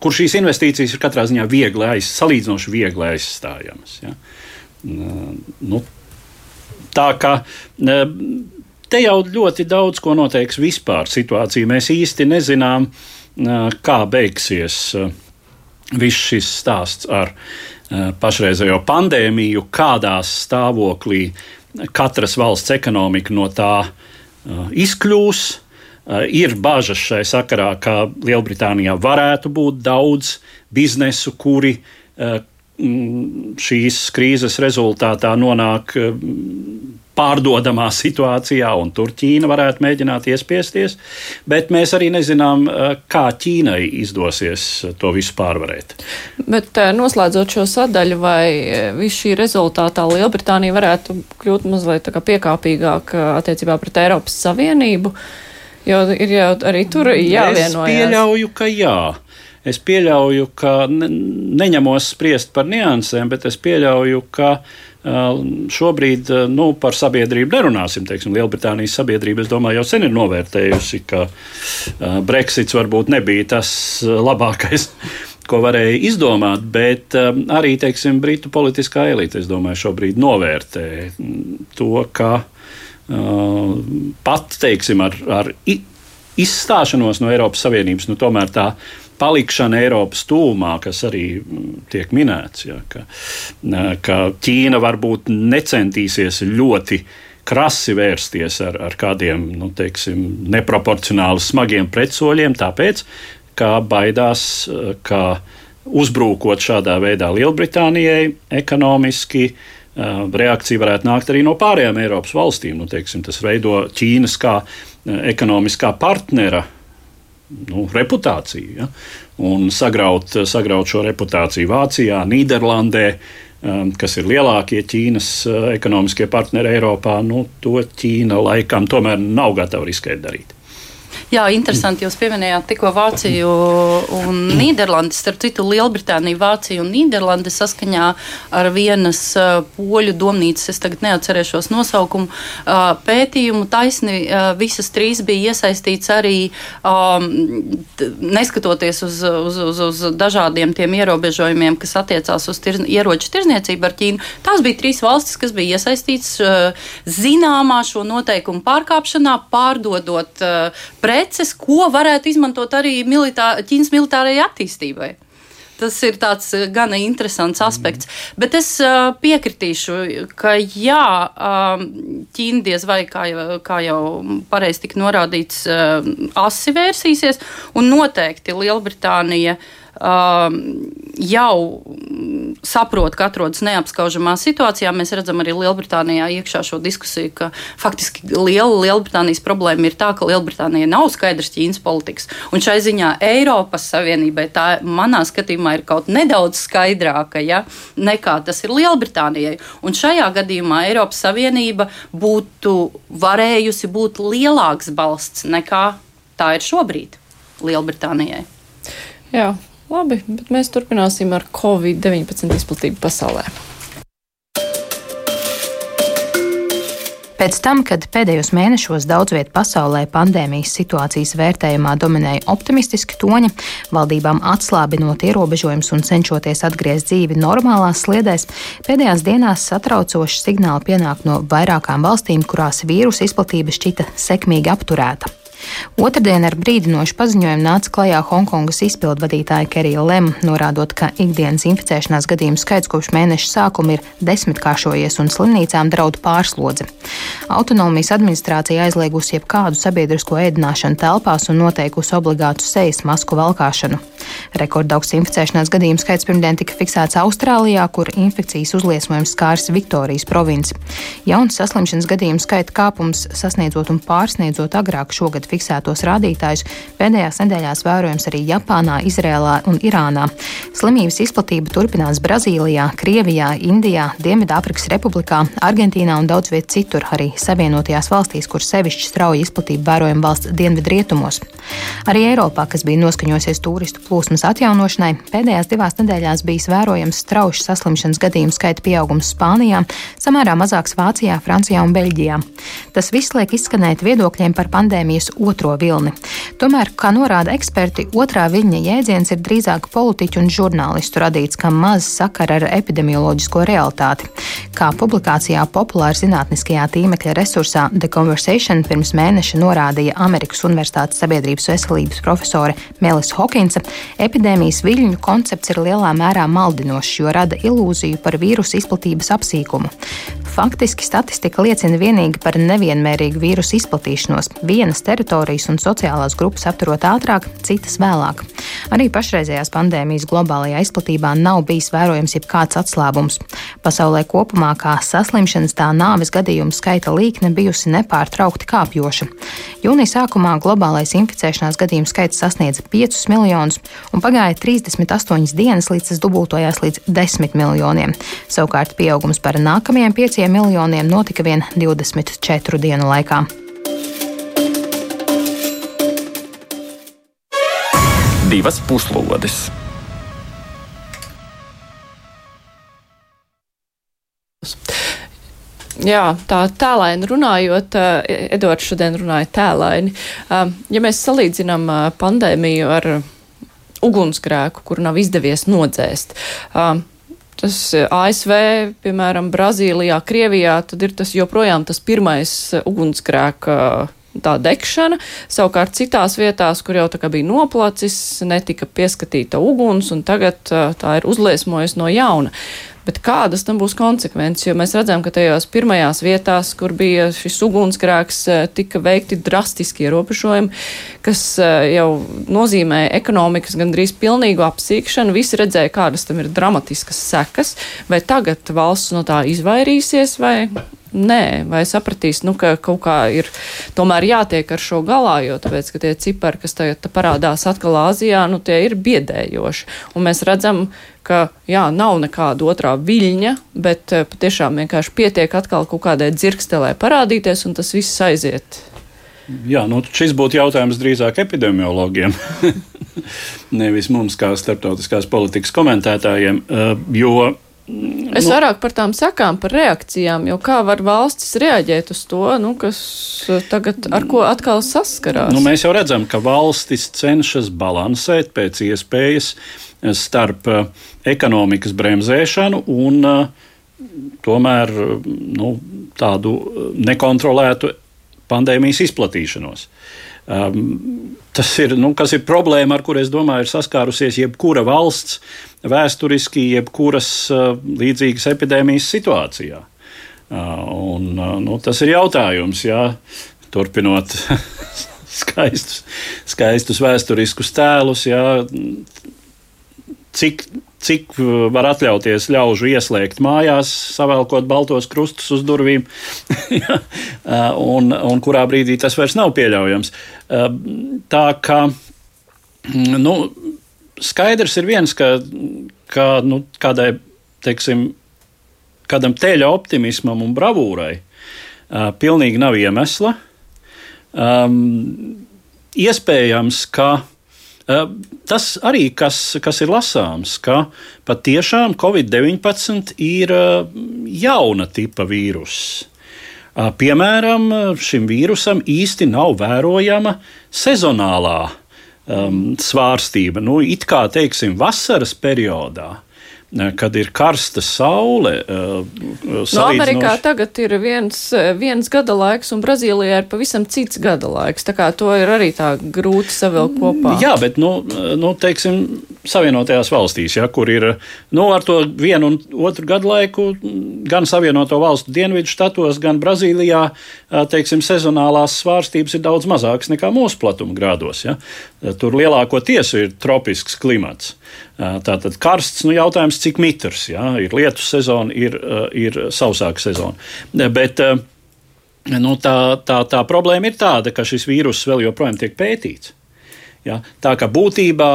kur šīs investīcijas ir katrā ziņā viegli, aiz, salīdzinoši viegli aizstājamas. Ja? Nu, tā kā te jau ļoti daudz ko noteiks vispār situācija. Mēs īsti nezinām, kā beigsies viss šis stāsts ar pašreizējo pandēmiju, kādā stāvoklī katras valsts ekonomika no tā izkļūs. Ir bažas šai sakarā, ka Lielbritānijā varētu būt daudz biznesu, kuri šīs krīzes rezultātā nonāk pārdodamā situācijā, un tur Ķīna varētu mēģināt iespiesties. Bet mēs arī nezinām, eh, kā Ķīnai izdosies to visu pārvarēt. Bet eh, noslēdzot šo sadaļu, vai eh, viss šī rezultātā Lielbritānija varētu kļūt mazliet piekāpīgāk attiecībā pret Eiropas Savienību? Jo ir jau arī tur jāvienojas. Es pieļauju, ka jā. Es pieļauju, ka ne, neņemos spriest par niansēm, bet es pieļauju, ka uh, Šobrīd nu, par sabiedrību nerunāsim. Teiksim, Lielbritānijas sabiedrība, es domāju, jau sen ir novērtējusi, ka Brexits varbūt nebija tas labākais, ko varēja izdomāt, bet arī teiksim, Britu politiskā elite, es domāju, šobrīd novērtē to, ka pat teiksim, ar, ar izstāšanos no Eiropas Savienības, nu, tomēr tā palikšana Eiropas tūmā, kas arī mm, tiek minēts, ja, ka, ka Ķīna varbūt necentīsies ļoti krasi vērsties ar, ar kādiem nu, teiksim, neproporcionāli smagiem pretsoļiem, tāpēc, ka baidās, ka uzbrūkot šādā veidā Lielbritānijai ekonomiski, reakcija varētu nākt arī no pārējām Eiropas valstīm. Nu, teiksim, tas veido Ķīnas kā ekonomiskā partnera nu, reputāciju. Ja? Un sagraut, sagraut šo reputāciju Vācijā, Nīderlandē, um, kas ir lielākie Ķīnas uh, ekonomiskie partneri Eiropā, nu, to Ķīna laikam tomēr nav gatava riskēt darīt. Jā, interesanti. Jūs pieminējāt tikko Vāciju un Nīderlandi. Starp citu, Lielbritānija, Vācija un Nīderlandi saskaņā ar vienas poļu domnīcas, es tagad neatcerēšos nosaukumu, pētījumu taisni visas trīs bija iesaistīts arī neskatoties uz, uz, uz, uz dažādiem tiem ierobežojumiem, kas attiecās uz tirz, ieroču tirzniecību ar Ķīnu. Tās bija trīs valstis, kas bija iesaistītas zināmā šo noteikumu pārkāpšanā, pārdodot pret preces, ko varētu izmantot arī militā, Ķīnas militārajai attīstībai. Tas ir tāds eh, gana interesants aspekts. Mm. Bet es uh, piekritīšu, ka jā, uh, Ķīna diez vai, kā jau, kā jau pareizi tika norādīts, uh, asi vērsīsies, un noteikti Lielbritānija uh, jau saprot, ka atrodas neapskaužamā situācijā. Mēs redzam arī Lielbritānijā iekšā šo diskusiju, ka faktiski liela Lielbritānijas problēma ir tā, ka Lielbritānija nav skaidrs Ķīnas politikas. Un šai ziņā Eiropas Savienībai tā manā skatījumā ir kaut nedaudz skaidrāka ja, nekā tas ir Lielbritānijai. Un šajā gadījumā Eiropas Savienība būtu varējusi būt lielāks balsts nekā tā ir šobrīd Lielbritānijai. Jā, Labi, bet mēs turpināsim ar Covid-19 izplatību pasaulē. Pēc tam, kad pēdējos mēnešos daudz vietā pasaulē pandēmijas situācijas vērtējumā dominēja optimistiski toņi, valdībām atslābinot ierobežojumus un cenšoties atgriezt dzīvi normālās sliedēs, pēdējās dienās satraucoši signāli pienāk no vairākām valstīm, kurās vīrusu izplatība šķita sekmīgi apturēta. Otradien ar brīdinošu paziņojumu nāca klajā Hongkongas izpildvadītāja Kerija Lem, norādot, ka ikdienas inficēšanās gadījumu skaits kopš mēneša sākuma ir desmitkāršojies un slimnīcām draud pārslodzi. Autonomijas administrācija aizliegusi jebkādu sabiedrisko ēdināšanu telpās un noteikusi obligātu sejas masku valkāšanu. Rekordaugs inficēšanās gadījumu skaits pirmdien tika fiksēts Austrālijā, kur infekcijas uzliesmojums skārs Viktorijas provinci. Jauns saslimšanas gadījumu skaita kāpums sasniedzot un pārsniedzot agrāk šogad fiksētos rādītājus, pēdējās nedēļās vērojams arī Japānā, Izrēlā un Irānā. Slimības izplatība turpinās Brazīlijā, Krievijā, Indijā, Dienvidāfrikas Republikā, Argentīnā un daudz viet citur, arī Savienotajās valstīs, kur sevišķi strauji izplatība vērojama valsts dienvidrietumos. Arī Eiropā, kas bija noskaņojusies turistu plūsmas atjaunošanai, pēdējās divās nedēļās bijis vērojams strauji saslimšanas gadījumu skaita pieaugums Spānijā, samērā mazāks Vācijā, Francijā un Beļģijā. Tas viss liek izskanēt viedokļiem par pandēmijas otro vilni. Tomēr, kā norāda eksperti, otrā viļņa jēdziens ir drīzāk politiķu un žurnālistu radīts, kam maz sakara ar epidemioloģisko realitāti. Kā publikācijā populāra zinātniskajā tīmekļa resursā The Conversation pirms mēneša norādīja Amerikas Universitātes sabiedrības veselības profesore Melis Hokinsa, epidēmijas viļņu koncepts ir lielā mērā maldinošs, jo rada ilūziju par vīrusu izplatības apsīkumu. Faktiski statistika liecina vienīgi par nevienmērīgu vīrusu izplatīšanos. Vienas teritorijas un sociālās grupas apturot ātrāk, citas vēlāk. Arī pašreizējās pandēmijas globālajā izplatībā nav bijis vērojams jebkāds atslābums. Pasaulē kopumā kā saslimšanas tā nāves gadījumu skaita līkne bijusi nepārtraukti kāpjoša. Jūnija sākumā globālais inficēšanās gadījumu skaits sasniedza 5 miljonus, un pagāja 38 dienas, līdz tas dubultojās līdz 10 miljoniem. Savukārt pieaugums par nākamajiem 5 miljoniem notika vien 24 dienu laikā. Divas puslodes. Jā, tā tēlaini runājot, Edvards šodien runāja tēlaini. Ja mēs salīdzinām pandēmiju ar ugunsgrēku, kuru nav izdevies nodzēst, tas ASV, piemēram, Brazīlijā, Krievijā, tad ir tas joprojām tas pirmais ugunsgrēka tā degšana. Savukārt citās vietās, kur jau tā kā bija noplacis, netika pieskatīta uguns, un tagad tā ir uzliesmojusi no jauna. Bet kādas tam būs konsekvences? Jo mēs redzam, ka tajās pirmajās vietās, kur bija šis ugunsgrēks, tika veikti drastiski ierobežojumi, kas jau nozīmē ekonomikas gandrīz pilnīgu apsīkšanu. Visi redzēja, kādas tam ir dramatiskas sekas. Vai tagad valsts no tā izvairīsies, vai Nē, vai sapratīs, nu, ka kaut kā ir tomēr jātiek ar šo galā, jo tāpēc, ka tie cipari, kas tagad parādās atkal Āzijā, nu, tie ir biedējoši. Un mēs redzam, ka, jā, nav nekāda otrā viļņa, bet eh, patiešām vienkārši pietiek atkal kaut kādai dzirkstelē parādīties, un tas viss aiziet. Jā, nu, šis būtu jautājums drīzāk epidemiologiem, nevis mums, kā starptautiskās politikas komentētājiem, eh, jo Es nu, vairāk par tām sakām, par reakcijām, jo kā var valstis reaģēt uz to, nu, kas tagad ar ko atkal saskarās? Nu, mēs jau redzam, ka valstis cenšas balansēt pēc iespējas starp eh, ekonomikas bremzēšanu un eh, tomēr nu, tādu nekontrolētu pandēmijas izplatīšanos. Um, tas ir, nu, ir problēma, ar kuru es domāju, ir saskārusies jebkura valsts vēsturiski, jebkuras uh, līdzīgas epidēmijas situācijā. Uh, un, uh, nu, tas ir jautājums, jā, turpinot skaistus, skaistus vēsturiskus tēlus, jā, cik cik uh, var atļauties ļaužu ieslēgt mājās, savēlkot baltos krustus uz durvīm, uh, un, un kurā brīdī tas vairs nav pieļaujams. Uh, tā kā mm, nu, skaidrs ir viens, ka, ka nu, kādai, teiksim, kādam teļa optimismam un bravūrai pilnīgi nav iemesla. Um, iespējams, ka Tas arī, kas, kas ir lasāms, ka patiešām Covid-19 ir jauna tipa vīruss. Piemēram, šim vīrusam īsti nav vērojama sezonālā um, svārstība. Nu, it kā, teiksim, vasaras periodā kad ir karsta saule. Uh, no nu, Amerikā tagad ir viens, viens gada laiks, un Brazīlijā ir pavisam cits gada laiks. Tā kā to ir arī tā grūti savilkt kopā. Jā, bet, nu, nu teiksim, Savienotajās valstīs, ja, kur ir nu, ar to vienu un otru gadu laiku, gan Savienoto valstu dienvidu štatos, gan Brazīlijā, teiksim, sezonālās svārstības ir daudz mazākas nekā mūsu platuma grādos. Ja. Tur lielākoties ir tropisks klimats. Tātad karsts, nu, jautājums, cik mitrs, jā, ir lietus sezona, ir, ir sausāka sezona. Bet nu, tā, tā, tā problēma ir tāda, ka šis vīrus vēl joprojām tiek pētīts. Ja? Tā kā būtībā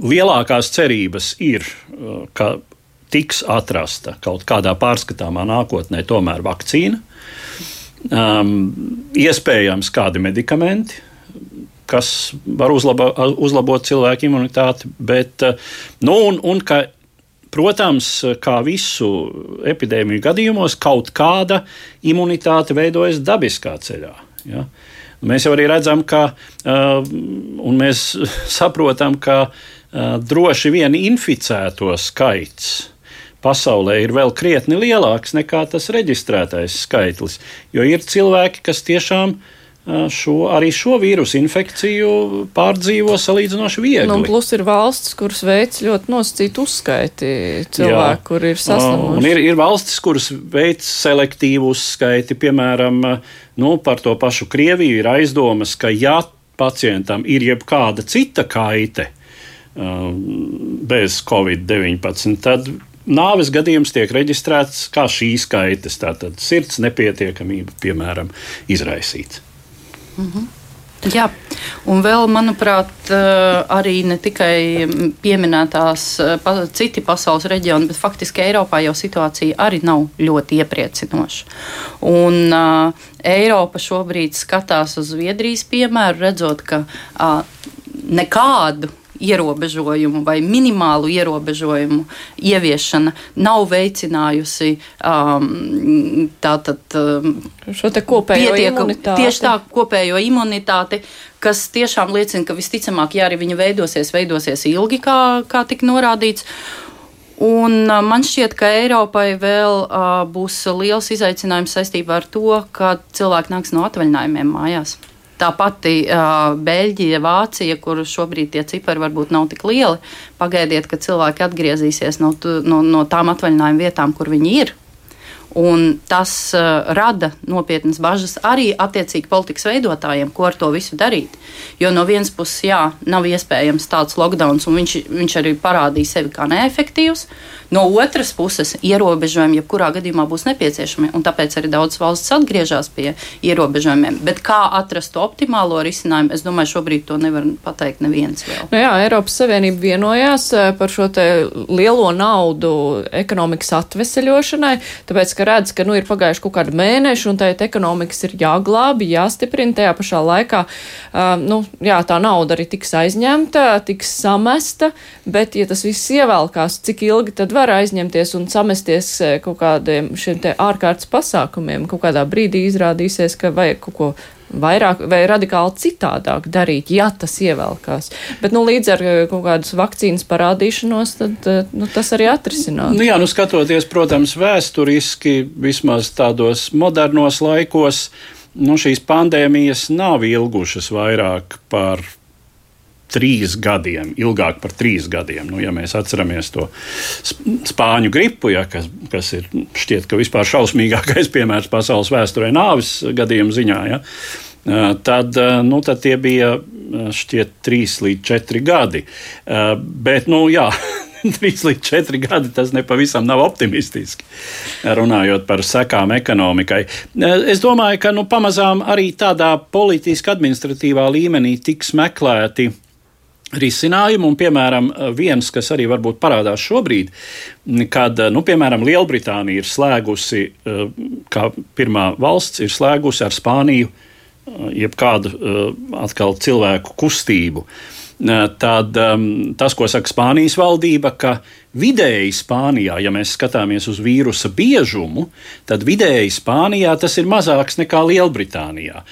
lielākās cerības ir, ka tiks atrasta kaut kādā pārskatāmā nākotnē tomēr vakcīna, um, iespējams kādi medikamenti, kas var uzlabo, uzlabot cilvēku imunitāti. Bet, eh, nu, un, un ka, protams, kā visu epidēmiju gadījumos, kaut kāda imunitāte veidojas dabiskā ceļā. Ja? Mēs jau arī redzam, ka, un mēs saprotam, ka droši vien inficēto skaits pasaulē ir vēl krietni lielāks nekā tas reģistrētais skaitlis. Jo ir cilvēki, kas tiešām šo, arī šo vīrusu infekciju pārdzīvo salīdzinoši viegli. Nu, plus ir valstis, kuras veic ļoti nosacītu uzskaiti cilvēku, kur ir saslimuši. Un ir, ir valstis, kuras veic selektīvu uzskaiti, piemēram, nu, par to pašu Krieviju ir aizdomas, ka ja pacientam ir jebkāda cita kaite bez Covid-19, tad nāves gadījums tiek reģistrēts kā šīs kaitas, tātad sirds nepietiekamība, piemēram, izraisīts. -hmm. Jā, un vēl, manuprāt, eh, arī ne tikai pieminētās eh, citi pasaules reģioni, bet faktiski Eiropā jau situācija arī nav ļoti iepriecinoša. Un uh, Eiropa šobrīd skatās uz Zviedrijas piemēru, redzot, ka uh, nekādu ierobežojumu vai minimālu ierobežojumu ieviešana nav veicinājusi um, tātad, um, šo kopējo imunitāti. Tieši tā, kopējo imunitāti, kas tiešām liecina, ka visticamāk, ja arī viņa veidosies, veidosies ilgi, kā, kā tika norādīts. Un uh, man šķiet, ka Eiropai vēl uh, būs liels izaicinājums saistībā ar to, ka cilvēki nāks no atvaļinājumiem mājās. Tā pati uh, Beļģija, Vācija, kur šobrīd tie cipari varbūt nav tik lieli, pagaidiet, ka cilvēki atgriezīsies no, no, no tām atvaļinājuma vietām, kur viņi ir. Un tas uh, rada nopietnas bažas arī attiecīgi politikas veidotājiem, ko ar to visu darīt. Jo no vienas puses, jā, nav iespējams tāds lockdown, un viņš, viņš arī parādīja sevi kā neefektīvs. No otras puses, ierobežojumi jebkurā gadījumā būs nepieciešami, un tāpēc arī daudz valsts atgriežas pie ierobežojumiem. Bet kā atrast optimālo risinājumu, es domāju, šobrīd to nevar pateikt neviens vēl. Nu jā, Eiropas Savienība vienojās eh, par šo lielo naudu ekonomikas atveseļošanai, tāpēc, ka redz, ka nu, ir pagājuši kaut kādi mēneši, un tā ekonomikas ir jāglābi, jāstiprina. Tajā pašā laikā uh, nu, jā, tā nauda arī tiks aizņemta, tiks samesta, bet, ja tas viss ievelkās, cik ilgi tad var aizņemties un samesties kaut kādiem šiem te ārkārtas pasākumiem, kaut kādā brīdī izrādīsies, ka vajag kaut ko vairāk vai radikāli citādāk darīt, ja tas ievelkās. Bet nu, līdz ar eh, kaut kādas vakcīnas parādīšanos, tad eh, nu, tas arī atrisinās. Nu, jā, nu, skatoties, protams, vēsturiski, vismaz tādos modernos laikos, nu, šīs pandēmijas nav ilgušas vairāk par trīs gadiem, ilgāk par trīs gadiem. Nu, ja mēs atceramies to spāņu gripu, ja, kas, kas ir šķiet, ka vispār šausmīgākais piemērs pasaules vēsturē nāvis gadījumu ziņā. Ja, Tad, nu, tad tie bija šķiet trīs līdz četri gadi. Bet, nu, jā, trīs līdz četri gadi tas nepavisam nav optimistiski. Runājot par sekām ekonomikai. Es domāju, ka nu, pamazām arī tādā politiski administratīvā līmenī tiks meklēti risinājumu, un, piemēram, viens, kas arī varbūt parādās šobrīd, kad, nu, piemēram, Lielbritānija ir slēgusi, eh, kā pirmā valsts, ir slēgusi ar Spāniju eh, jebkādu eh, atkal cilvēku kustību. Tad um, tas, ko saka Spānijas valdība, ka Vidēji Spānijā, ja mēs skatāmies uz vīrusa biežumu, tad vidēji Spānijā tas ir mazāks nekā Lielbritānijā.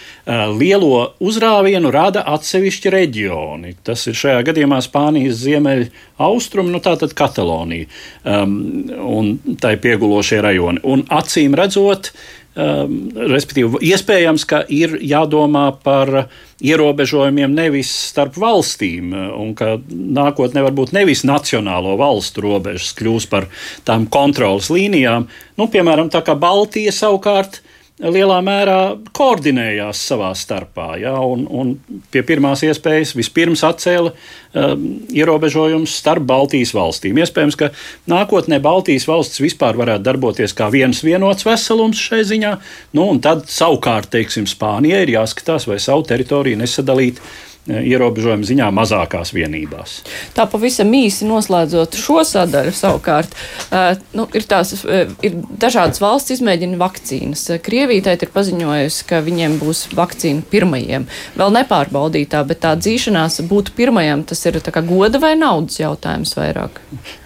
Lielo uzrāvienu rada atsevišķi reģioni. Tas ir šajā gadījumā Spānijas ziemeļaustrumi, nu tātad Katalonija um, un tai piegulošie rajoni. Un acīm redzot, uh, Um, respektīvi, iespējams, ka ir jādomā par ierobežojumiem nevis starp valstīm, uh, un ka nākotnē varbūt nevis nacionālo valstu robežas kļūs par tām kontrolas līnijām. Nu, piemēram, tā kā Baltija savukārt lielā mērā koordinējās savā starpā. Ja, un, un pie pirmās iespējas vispirms atcēla um, ierobežojumus starp Baltijas valstīm. Iespējams, ka nākotnē Baltijas valsts vispār varētu darboties kā viens vienots veselums šai ziņā, nu, tad savukārt, teiksim, Spānijai ir jāskatās, vai savu teritoriju nesadalīt ierobežojumu ziņā mazākās vienībās. Tā pavisam īsi noslēdzot šo sadaļu savukārt, uh, nu, ir, tās, uh, ir dažādas valsts izmēģina vakcīnas. Krievija ir paziņojusi, ka viņiem būs vakcīna pirmajiem. Vēl nepārbaudītā, bet tā dzīšanās būt pirmajam, tas ir goda vai naudas jautājums vairāk?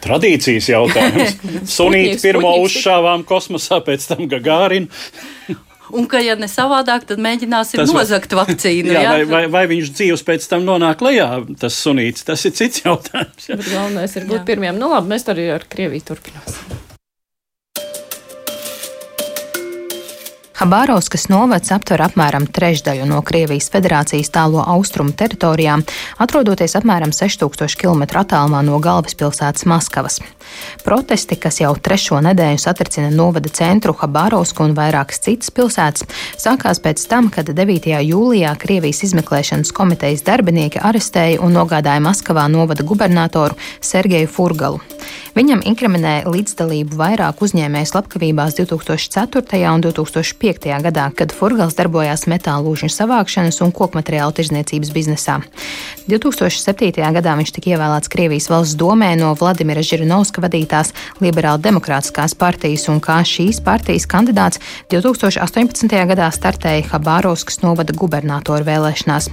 Tradīcijas jautājums. Sunīt pirmo uzšāvām kosmosā, pēc tam Gagārinu. Un ka, ja ne savādāk, tad mēģināsim tas nozagt var... vakcīnu. jā, jā? Vai, vai, vai viņš dzīves pēc tam nonāk lejā, tas sunīts, tas ir cits jautājums. Jā. Bet galvenais ir būt jā. pirmiem. Nu labi, mēs arī ar Krieviju turpināsim. Habārovskas novads aptver apmēram trešdaļu no Krievijas federācijas tālo austrumu teritorijām, atrodoties apmēram 6000 km attālumā no galvaspilsētas Maskavas. Protesti, kas jau trešo nedēļu satricina novada centru Habārovsku un vairākas citas pilsētas, sākās pēc tam, kad 9. jūlijā Krievijas izmeklēšanas komitejas darbinieki arestēja un nogādāja Maskavā novada gubernatoru Sergeju Furgalu. Viņam inkriminēja līdzdalību vairāk uzņēmēju slepkavībās 2004. un 2005. Gadā, kad Furgals darbojās metālūžņu savākšanas un kokmateriālu tirzniecības biznesā. 2007. gadā viņš tika ievēlēts Krievijas valsts domē no Vladimira Žirinovska vadītās Liberāla demokrātiskās partijas un kā šīs partijas kandidāts 2018. gadā startēja Habārovskas novada gubernatoru vēlēšanās.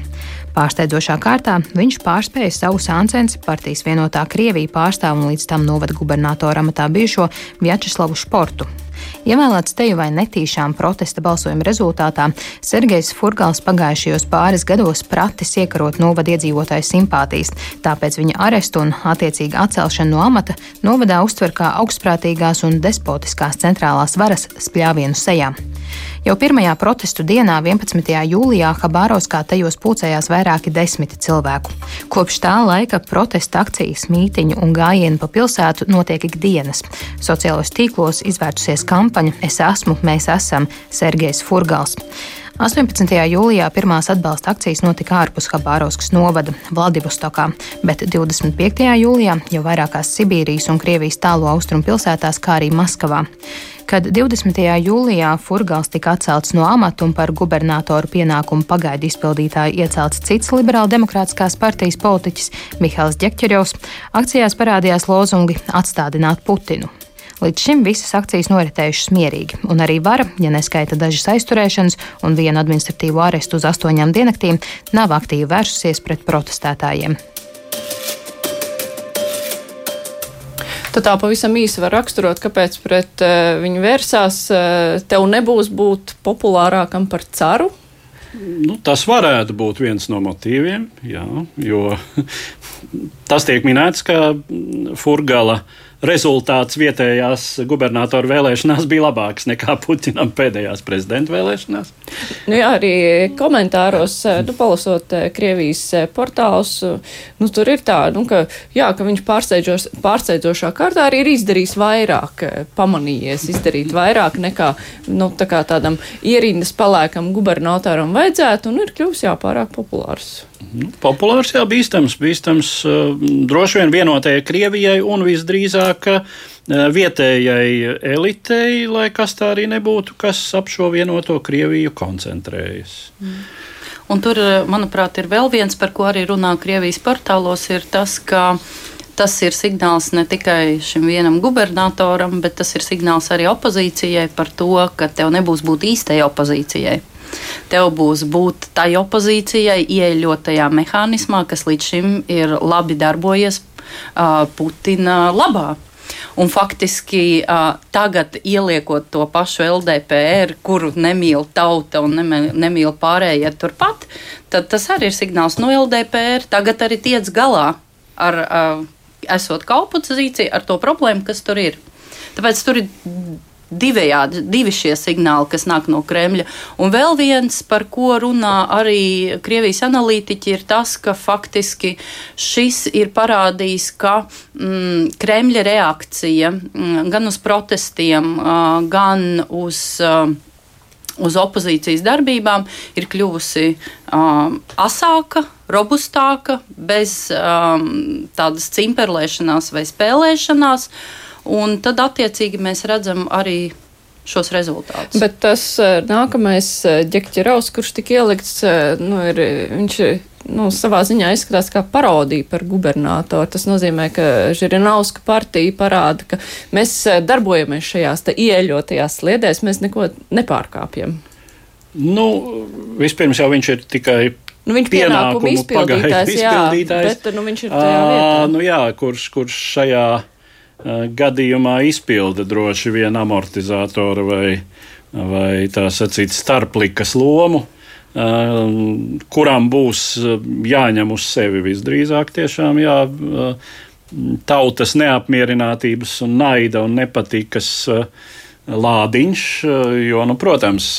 Pārsteidzošā kārtā viņš pārspēja savu sāncensi partijas vienotā Krievija pārstāvu un līdz tam novada gubernatora amatā bijušo Vjačeslavu Športu. Ievēlēts teju vai netīšām protesta balsojuma rezultātā Sergejs Furgals pagājušajos pāris gados pratis iekarot novada iedzīvotāju simpātijas, tāpēc viņa arestu un attiecīgi atcelšanu no amata novadā uztver kā augstprātīgās un despotiskās centrālās varas spļāvienu sejā. Jau pirmajā protestu dienā, 11. jūlijā, Habārovskā tajos pulcējās vairāki desmiti cilvēku. Kopš tā laika protesta akcijas, mītiņu un gājienu pa pilsētu notiek ikdienas. Sociālos tīklos izvērtusies kampaņa Es esmu, mēs esam Sergejs Furgals. 18. jūlijā pirmās atbalsta akcijas notika ārpus Habārovskas novada Vladivostokā, bet 25. jūlijā jau vairākās Sibīrijas un Krievijas tālu austrumu pilsētās, kā arī Maskavā. Kad 20. jūlijā Furgals tika atcelts no amata un par gubernatoru pienākumu pagaidu izpildītāju iecelts cits liberāla demokrātiskās partijas politiķis Mihails Ģekķerjovs, akcijās parādījās lozungi atstādināt Putinu. Līdz šim visas akcijas noritējušas mierīgi, un arī vara, ja neskaita dažas aizturēšanas un vienu administratīvo arestu uz astoņām dienaktīm, nav aktīvi vērsusies pret protestētājiem. Tad tā pavisam īsi var raksturot, kāpēc pret uh, viņu vērsās. Uh, tev nebūs būt populārākam par caru. Nu, tas varētu būt viens no motīviem, jā, jo tas tiek minēts, ka Furgala uh, rezultāts vietējās gubernatora vēlēšanās bija labāks nekā Putinam pēdējās prezidenta vēlēšanās. Nu, jā, arī komentāros, eh, nu, palasot eh, Krievijas eh, portālus, nu, tur ir tā, nu, ka, jā, ka viņš pārsteidzošā kārtā arī ir izdarījis vairāk, pamanījies izdarīt vairāk nekā nu, tā tādam ierindas palēkam gubernatoram vajadzētu un ir kļuvis jā, pārāk populārs. Nu, populārs, jā, bīstams, bīstams uh, droši vien vienotajai Krievijai un visdrīzāk uh, vietējai elitei, lai kas tā arī nebūtu, kas ap šo vienoto Krieviju koncentrējas. Mm. Un tur, manuprāt, ir vēl viens, par ko arī runā Krievijas portālos, ir tas, ka tas ir signāls ne tikai šim vienam gubernatoram, bet tas ir signāls arī opozīcijai par to, ka tev nebūs būt īstai opozīcijai. Tev būs būt tai opozīcijai, ieeļotajā mehānismā, kas līdz šim ir labi darbojies uh, Putina labā. Un faktiski tagad ieliekot to pašu LDPR, kuru nemīl tauta un nemīl, pārējie turpat, tad tas arī ir signāls no LDPR. Tagad arī tiec galā ar, esot kā opozīcija, ar to problēmu, kas tur ir. Tāpēc tur ir divējādi, divi šie signāli, kas nāk no Kremļa. Un vēl viens, par ko runā arī Krievijas analītiķi, ir tas, ka faktiski šis ir parādījis, ka mm, Kremļa reakcija mm, gan uz protestiem, uh, gan uz. Uh, uz opozīcijas darbībām ir kļuvusi um, asāka, robustāka, bez um, tādas cimperlēšanās vai spēlēšanās. Uh, Un tad, attiecīgi, mēs redzam arī šos rezultātus. Bet tas eh, nākamais eh, ģekķeraus, kurš tika ielikts, eh, nu, ir, viņš nu, savā ziņā izskatās kā parodija par gubernatoru. Tas nozīmē, ka Žirinovska partija parāda, ka mēs darbojamies šajās ieeļotajās sliedēs, mēs neko nepārkāpjam. Nu, vispirms jau viņš ir tikai Nu, viņš pienākumu izpildītājs, jā, bet nu, viņš ir tajā vietā. Nu, jā, kurš, kurš šajā gadījumā izpilda droši vien amortizātora vai, vai tā sacīt starplikas lomu, kurām būs jāņem uz sevi visdrīzāk tiešām jā, tautas neapmierinātības un naida un nepatikas lādiņš, jo, nu, protams,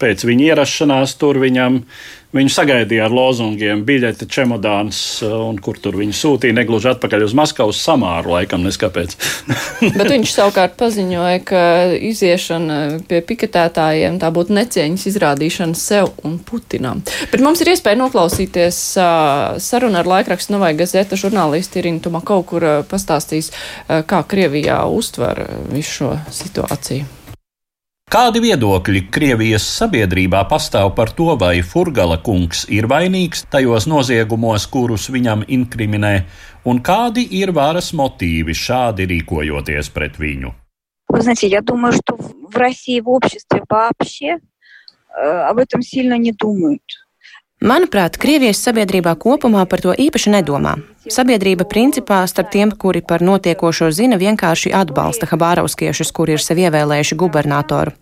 pēc viņa ierašanās tur viņam Viņu sagaidīja ar lozungiem, biļete, čemodāns, uh, un kur tur viņu sūtīja. Negluži atpakaļ uz Maskavu, samāru laikam, neskapēc. Bet viņš savukārt paziņoja, ka iziešana pie piketētājiem tā būtu necieņas izrādīšana sev un Putinam. Bet mums ir iespēja noklausīties uh, sarunu ar laikrakstu Novai Gazeta žurnālisti Irinu Tumakovu, kur uh, pastāstīs, kā Krievijā uztver visu šo situāciju. Kādi viedokļi Krievijas sabiedrībā pastāv par to, vai Furgala kungs ir vainīgs tajos noziegumos, kurus viņam inkriminē, un kādi ir varas motīvi šādi rīkojoties pret viņu? Вы знаете, я думаю, что в России, в обществе вообще э, об этом сильно не думают. Manuprāt, Krievijas sabiedrībā kopumā par to īpaši nedomā. Sabiedrība principā starp tiem, kuri par notiekošo zina, vienkārši atbalsta Habārovskiešus, kuri ir sev ievēlējuši gubernatoru.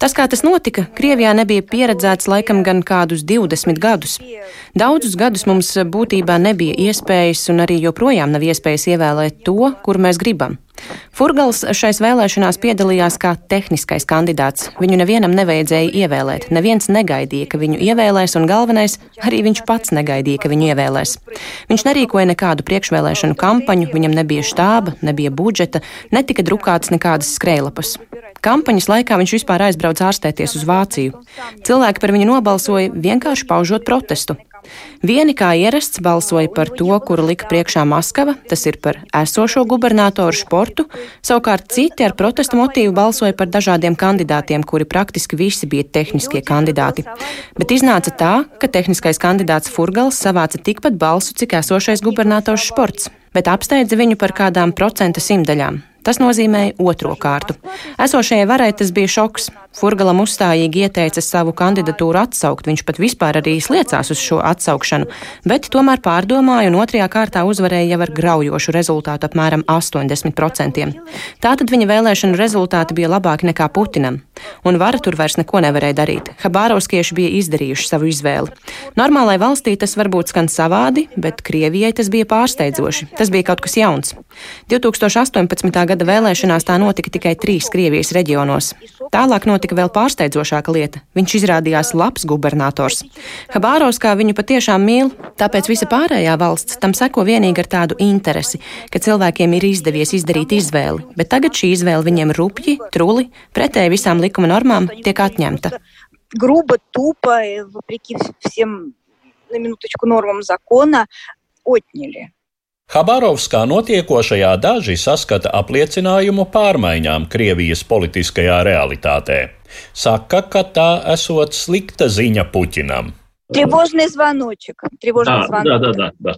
Tas, kā tas notika, Krievijā nebija pieredzēts laikam gan kādus 20 gadus. Daudzus gadus mums būtībā nebija iespējas, un arī joprojām nav iespējas ievēlēt to, kur mēs gribam. Furgals šais vēlēšanās piedalījās kā tehniskais kandidāts. Viņu nevienam nevajadzēja ievēlēt. Neviens negaidīja, ka viņu ievēlēs, un galvenais, arī viņš pats negaidīja, ka viņu ievēlēs. Viņš nerīkoja nekādu priekšvēlēšanu kampaņu, viņam nebija štāba, nebija budžeta, netika drukāts nekādas skrējlapas. Kampaņas laikā viņš vispār aizbrauca ārstēties uz Vāciju. Cilvēki par viņu nobalsoja vienkārši paužot protestu. Vieni kā ierasts balsoja par to, kuru lika priekšā Maskava, tas ir par esošo gubernatoru sportu, savukārt citi ar protestu motīvu balsoja par dažādiem kandidātiem, kuri praktiski visi bija tehniskie kandidāti. Bet iznāca tā, ka tehniskais kandidāts Furgals savāca tikpat balsu, cik esošais gubernators sports, bet apsteidza viņu par kādām procenta simtaļām. Tas nozīmēja otro kārtu. Esošajai varai tas bija šoks. Furgalam uzstājīgi ieteica savu kandidatūru atsaukt, viņš pat vispār arī sliecās uz šo atsaukšanu, bet tomēr pārdomāja un otrajā kārtā uzvarēja jau ar graujošu rezultātu apmēram 80%. Tātad viņa vēlēšanu rezultāti bija labāki nekā Putinam, un vara tur vairs neko nevarēja darīt. Habārovskieši bija izdarījuši savu izvēli. Normālai valstī tas varbūt skan savādi, bet Krievijai tas bija pārsteidzoši. Tas bija kaut kas jauns. 2018. gada vēlēšanās tā notika tikai trīs Krievijas reģionos. Tālāk notika vēl pārsteidzošāka lieta. Viņš izrādījās labs gubernators. Habāros kā viņu patiešām mīl, tāpēc visa pārējā valsts tam seko vienīgi ar tādu interesi, ka cilvēkiem ir izdevies izdarīt izvēli, bet tagad šī izvēle viņiem rupji, truli, pretēji visām likuma normām tiek atņemta. Грубо, тупо, вопреки всем, на минуточку, нормам закона, отняли. Habarovskā notiekošajā daži saskata apliecinājumu pārmaiņām Krievijas politiskajā realitātē. Saka, ka tā esot slikta ziņa Puķinam. Тревожный звоночек. Тревожный Да, звонок. да, да, да, да.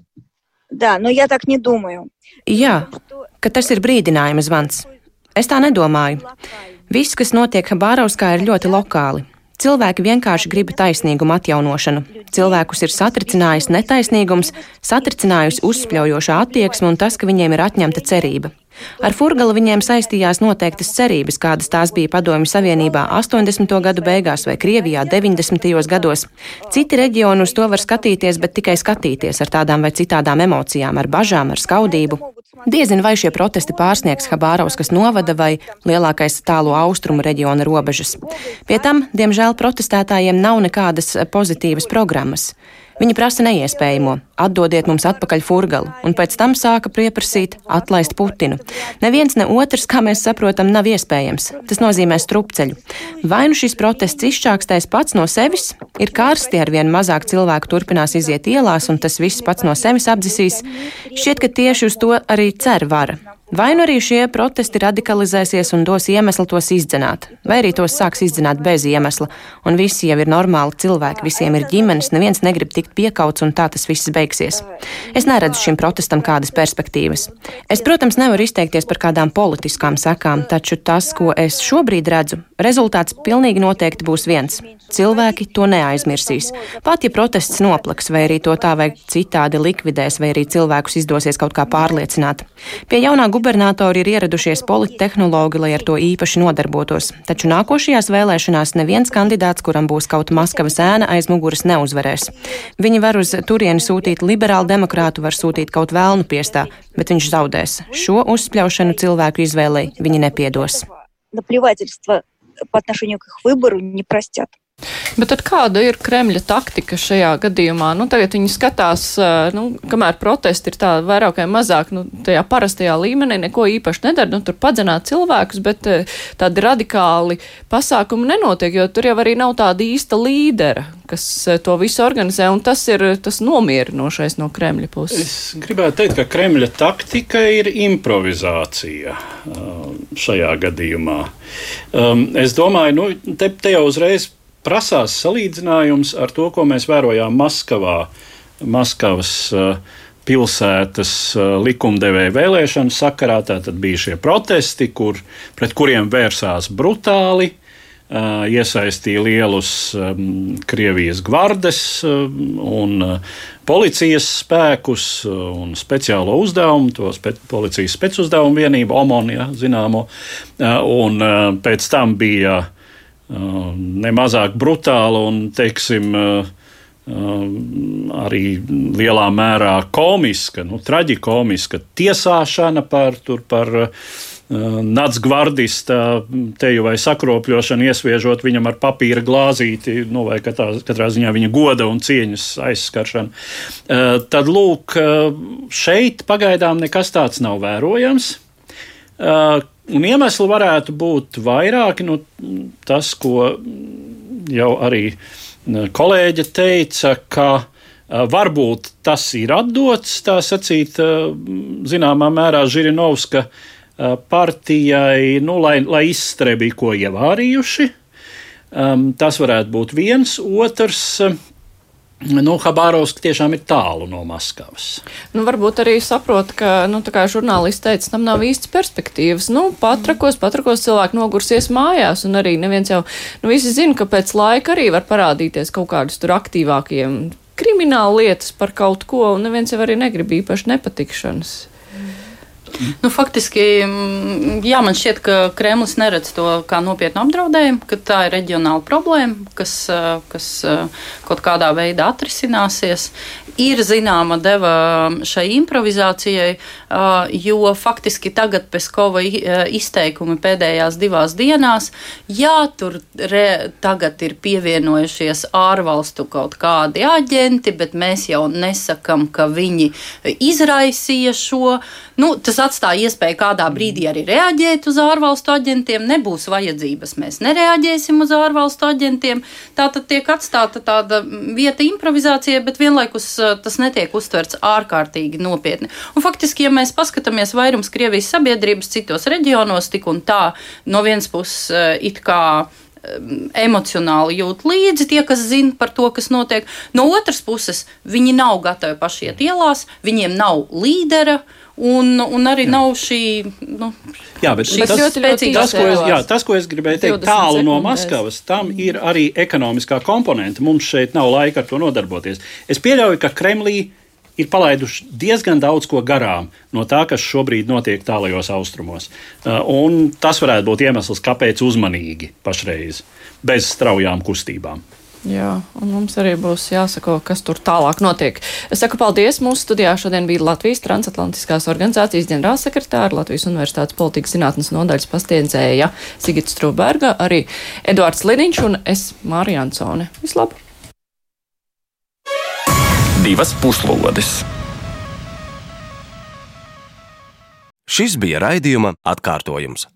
Да, но я так не думаю. Jā, ka tas ir brīdinājuma zvans. Es tā nedomāju. Viss, kas notiek Habārovskā, ir ļoti lokāli. Cilvēki vienkārši grib taisnīgumu atjaunošanu. Cilvēkus ir satricinājis netaisnīgums, satricinājusi uzspļaujošā attieksme un tas, ka viņiem ir atņemta cerība. Ar Furgalu viņiem saistījās noteiktas cerības, kādas tās bija Padomju Savienībā 80. gadu beigās vai Krievijā 90. gados. Citi reģioni uz to var skatīties, bet tikai skatīties ar tādām vai citādām emocijām, ar bažām, ar skaudību. Diezin vai šie protesti pārsniegs Habārauskas novada vai lielākais tālo austrumu reģiona robežas. Pie tam, diemžēl, protestētājiem nav nekādas pozitīvas programmas. Viņi prasa neiespējamo - atdodiet mums atpakaļ furgalu, un pēc tam sāka pieprasīt atlaist Putinu. Neviens ne otrs, kā mēs saprotam, nav iespējams. Tas nozīmē strupceļu. Vai nu šis protests izčākstēs pats no sevis, ir karsti, ar vien mazāk cilvēku turpinās iziet ielās, un tas viss pats no sevis apdzisīs. Šķiet, ka tieši uz to arī cer vara. Vai nu arī šie protesti radikalizēsies un dos iemeslu tos izdzenāt, vai arī tos sāks izdzenāt bez iemesla, un visi jau ir normāli cilvēki, visiem ir ģimenes, neviens negrib tikt piekauts, un tā tas viss beigsies. Es neredzu šim protestam kādas perspektīvas. Es, protams, nevaru izteikties par kādām politiskām sekām, taču tas, ko es šobrīd redzu, rezultāts pilnīgi noteikti būs viens. Cilvēki to neaizmirsīs. Pat ja protests noplaks, vai arī to tā vai citādi likvidēs, vai arī cilvēkus izdosies kaut kā pārliecināt. Pie jaunā gubernatori ir ieradušies polittehnologi, lai ar to īpaši nodarbotos. Taču nākošajās vēlēšanās neviens kandidāts, kuram būs kaut Maskavas ēna aiz muguras, neuzvarēs. Viņi var uz turieni sūtīt liberālu demokrātu, var sūtīt kaut vēlnu piestā, bet viņš zaudēs. Šo uzspļaušanu cilvēku izvēlei viņi nepiedos. Наплевательство по отношению к их выбору не простят. Bet kāda ir Kremļa taktika šajā gadījumā? Nu, tagad viņi skatās, nu, kamēr protesti ir tā vairāk vai mazāk, nu, tajā parastajā līmenī neko īpaši nedara, nu, tur padzenāt cilvēkus, bet tādi radikāli pasākumi nenotiek, jo tur jau arī nav tāda īsta līdera, kas to visu organizē, un tas ir tas nomierinošais no Kremļa puses. Es gribētu teikt, ka Kremļa taktika ir improvizācija šajā gadījumā. Um, es domāju, nu, te, te jau uzreiz prasās salīdzinājums ar to, ko mēs vērojām Maskavā, Maskavas uh, pilsētas uh, likumdevēja vēlēšanu sakarā. Tad bija šie protesti, kur, pret kuriem vērsās brutāli. Uh, iesaistīja lielus Krievijas gvardes un policijas spēkus un speciālo uzdevumu, to spe policijas specuzdevumu vienību, OMON, ja, zināmo. Un pēc tam bija uh, nemazāk brutāla un, teiksim, arī lielā mērā komiska, nu, traģikomiska tiesāšana par, par nacgvardista teju vai sakropļošanu, iesviežot viņam ar papīra glāzīti, nu, vai katrā, katrā ziņā viņa goda un cieņas aizskaršanu. Tad, lūk, šeit pagaidām nekas tāds nav vērojams. Un iemesli varētu būt vairāki. Nu, tas, ko jau arī kolēģe teica, ka varbūt tas ir atdots, tā sacīt, zināmā mērā Žirinovska partijai, nu, lai, lai izstrēbī ko ievārījuši. Tas varētu būt viens. Otrs, Nu, Habārovska tiešām ir tālu no Maskavas. Nu, varbūt arī saprot, ka, nu, kā žurnālisti teica, tam nav īsts perspektīvas. Nu, patrakos, patrakos cilvēki nogursies mājās, un arī neviens jau, nu, visi zina, ka pēc laika arī var parādīties kaut kādus tur aktīvākiem krimināla lietas par kaut ko, un neviens jau arī negrib īpaši nepatikšanas. Nu, faktiski, mm, jā, man šķiet, ka Kremlis neredz to kā nopietnu apdraudējumu, ka tā ir reģionāla problēma, kas, kas kaut kādā veidā atrisināsies. Ir zināma deva šai improvizācijai, jo faktiski tagad Peskova izteikumi pēdējās divās dienās, jā, tur re, tagad ir pievienojušies ārvalstu kaut kādi aģenti, bet mēs jau nesakam, ka viņi izraisīja šo. Nu, tas atstāja iespēju kādā brīdī arī reaģēt uz ārvalstu aģentiem. Nebūs vajadzības, mēs nereaģēsim uz ārvalstu aģentiem. Tā tad tiek atstāta tāda vieta improvizācijai, bet vienlaikus tas netiek uztverts ārkārtīgi nopietni. Un faktiski, ja mēs paskatāmies vairums Krievijas sabiedrības citos reģionos, tik un tā no vienas puses it kā emocionāli jūt līdzi tie, kas zina par to, kas notiek. No otras puses, viņi nav gatavi paši iet ielās, viņiem nav līdera. Uh, Un, un arī jā. nav šī. Nu, jā, bet tas, ļoti, ļoti tas, ko es, jā, tas, ko es gribēju teikt, tālu no Maskavas, tam ir arī ekonomiskā komponente. Mums šeit nav laika ar to nodarboties. Es pieļauju, ka Kremlī ir palaiduši diezgan daudz ko garām no tā, kas šobrīd notiek tālajos austrumos. Uh, un tas varētu būt iemesls, kāpēc uzmanīgi pašreiz, bez straujām kustībām. Jā, un mums arī būs jāsako, kas tur tālāk notiek. Es saku paldies. Mūsu studijā šodien bija Latvijas transatlantiskās organizācijas ģenerālsekretāra, Latvijas Universitātes politikas zinātnes nodaļas pastiedzēja Sigita Strūberga, arī Eduards Liniņš un es Mārija Ansone. Vislabāk! Divas puslodes! Šis bija raidījuma atkārtojums.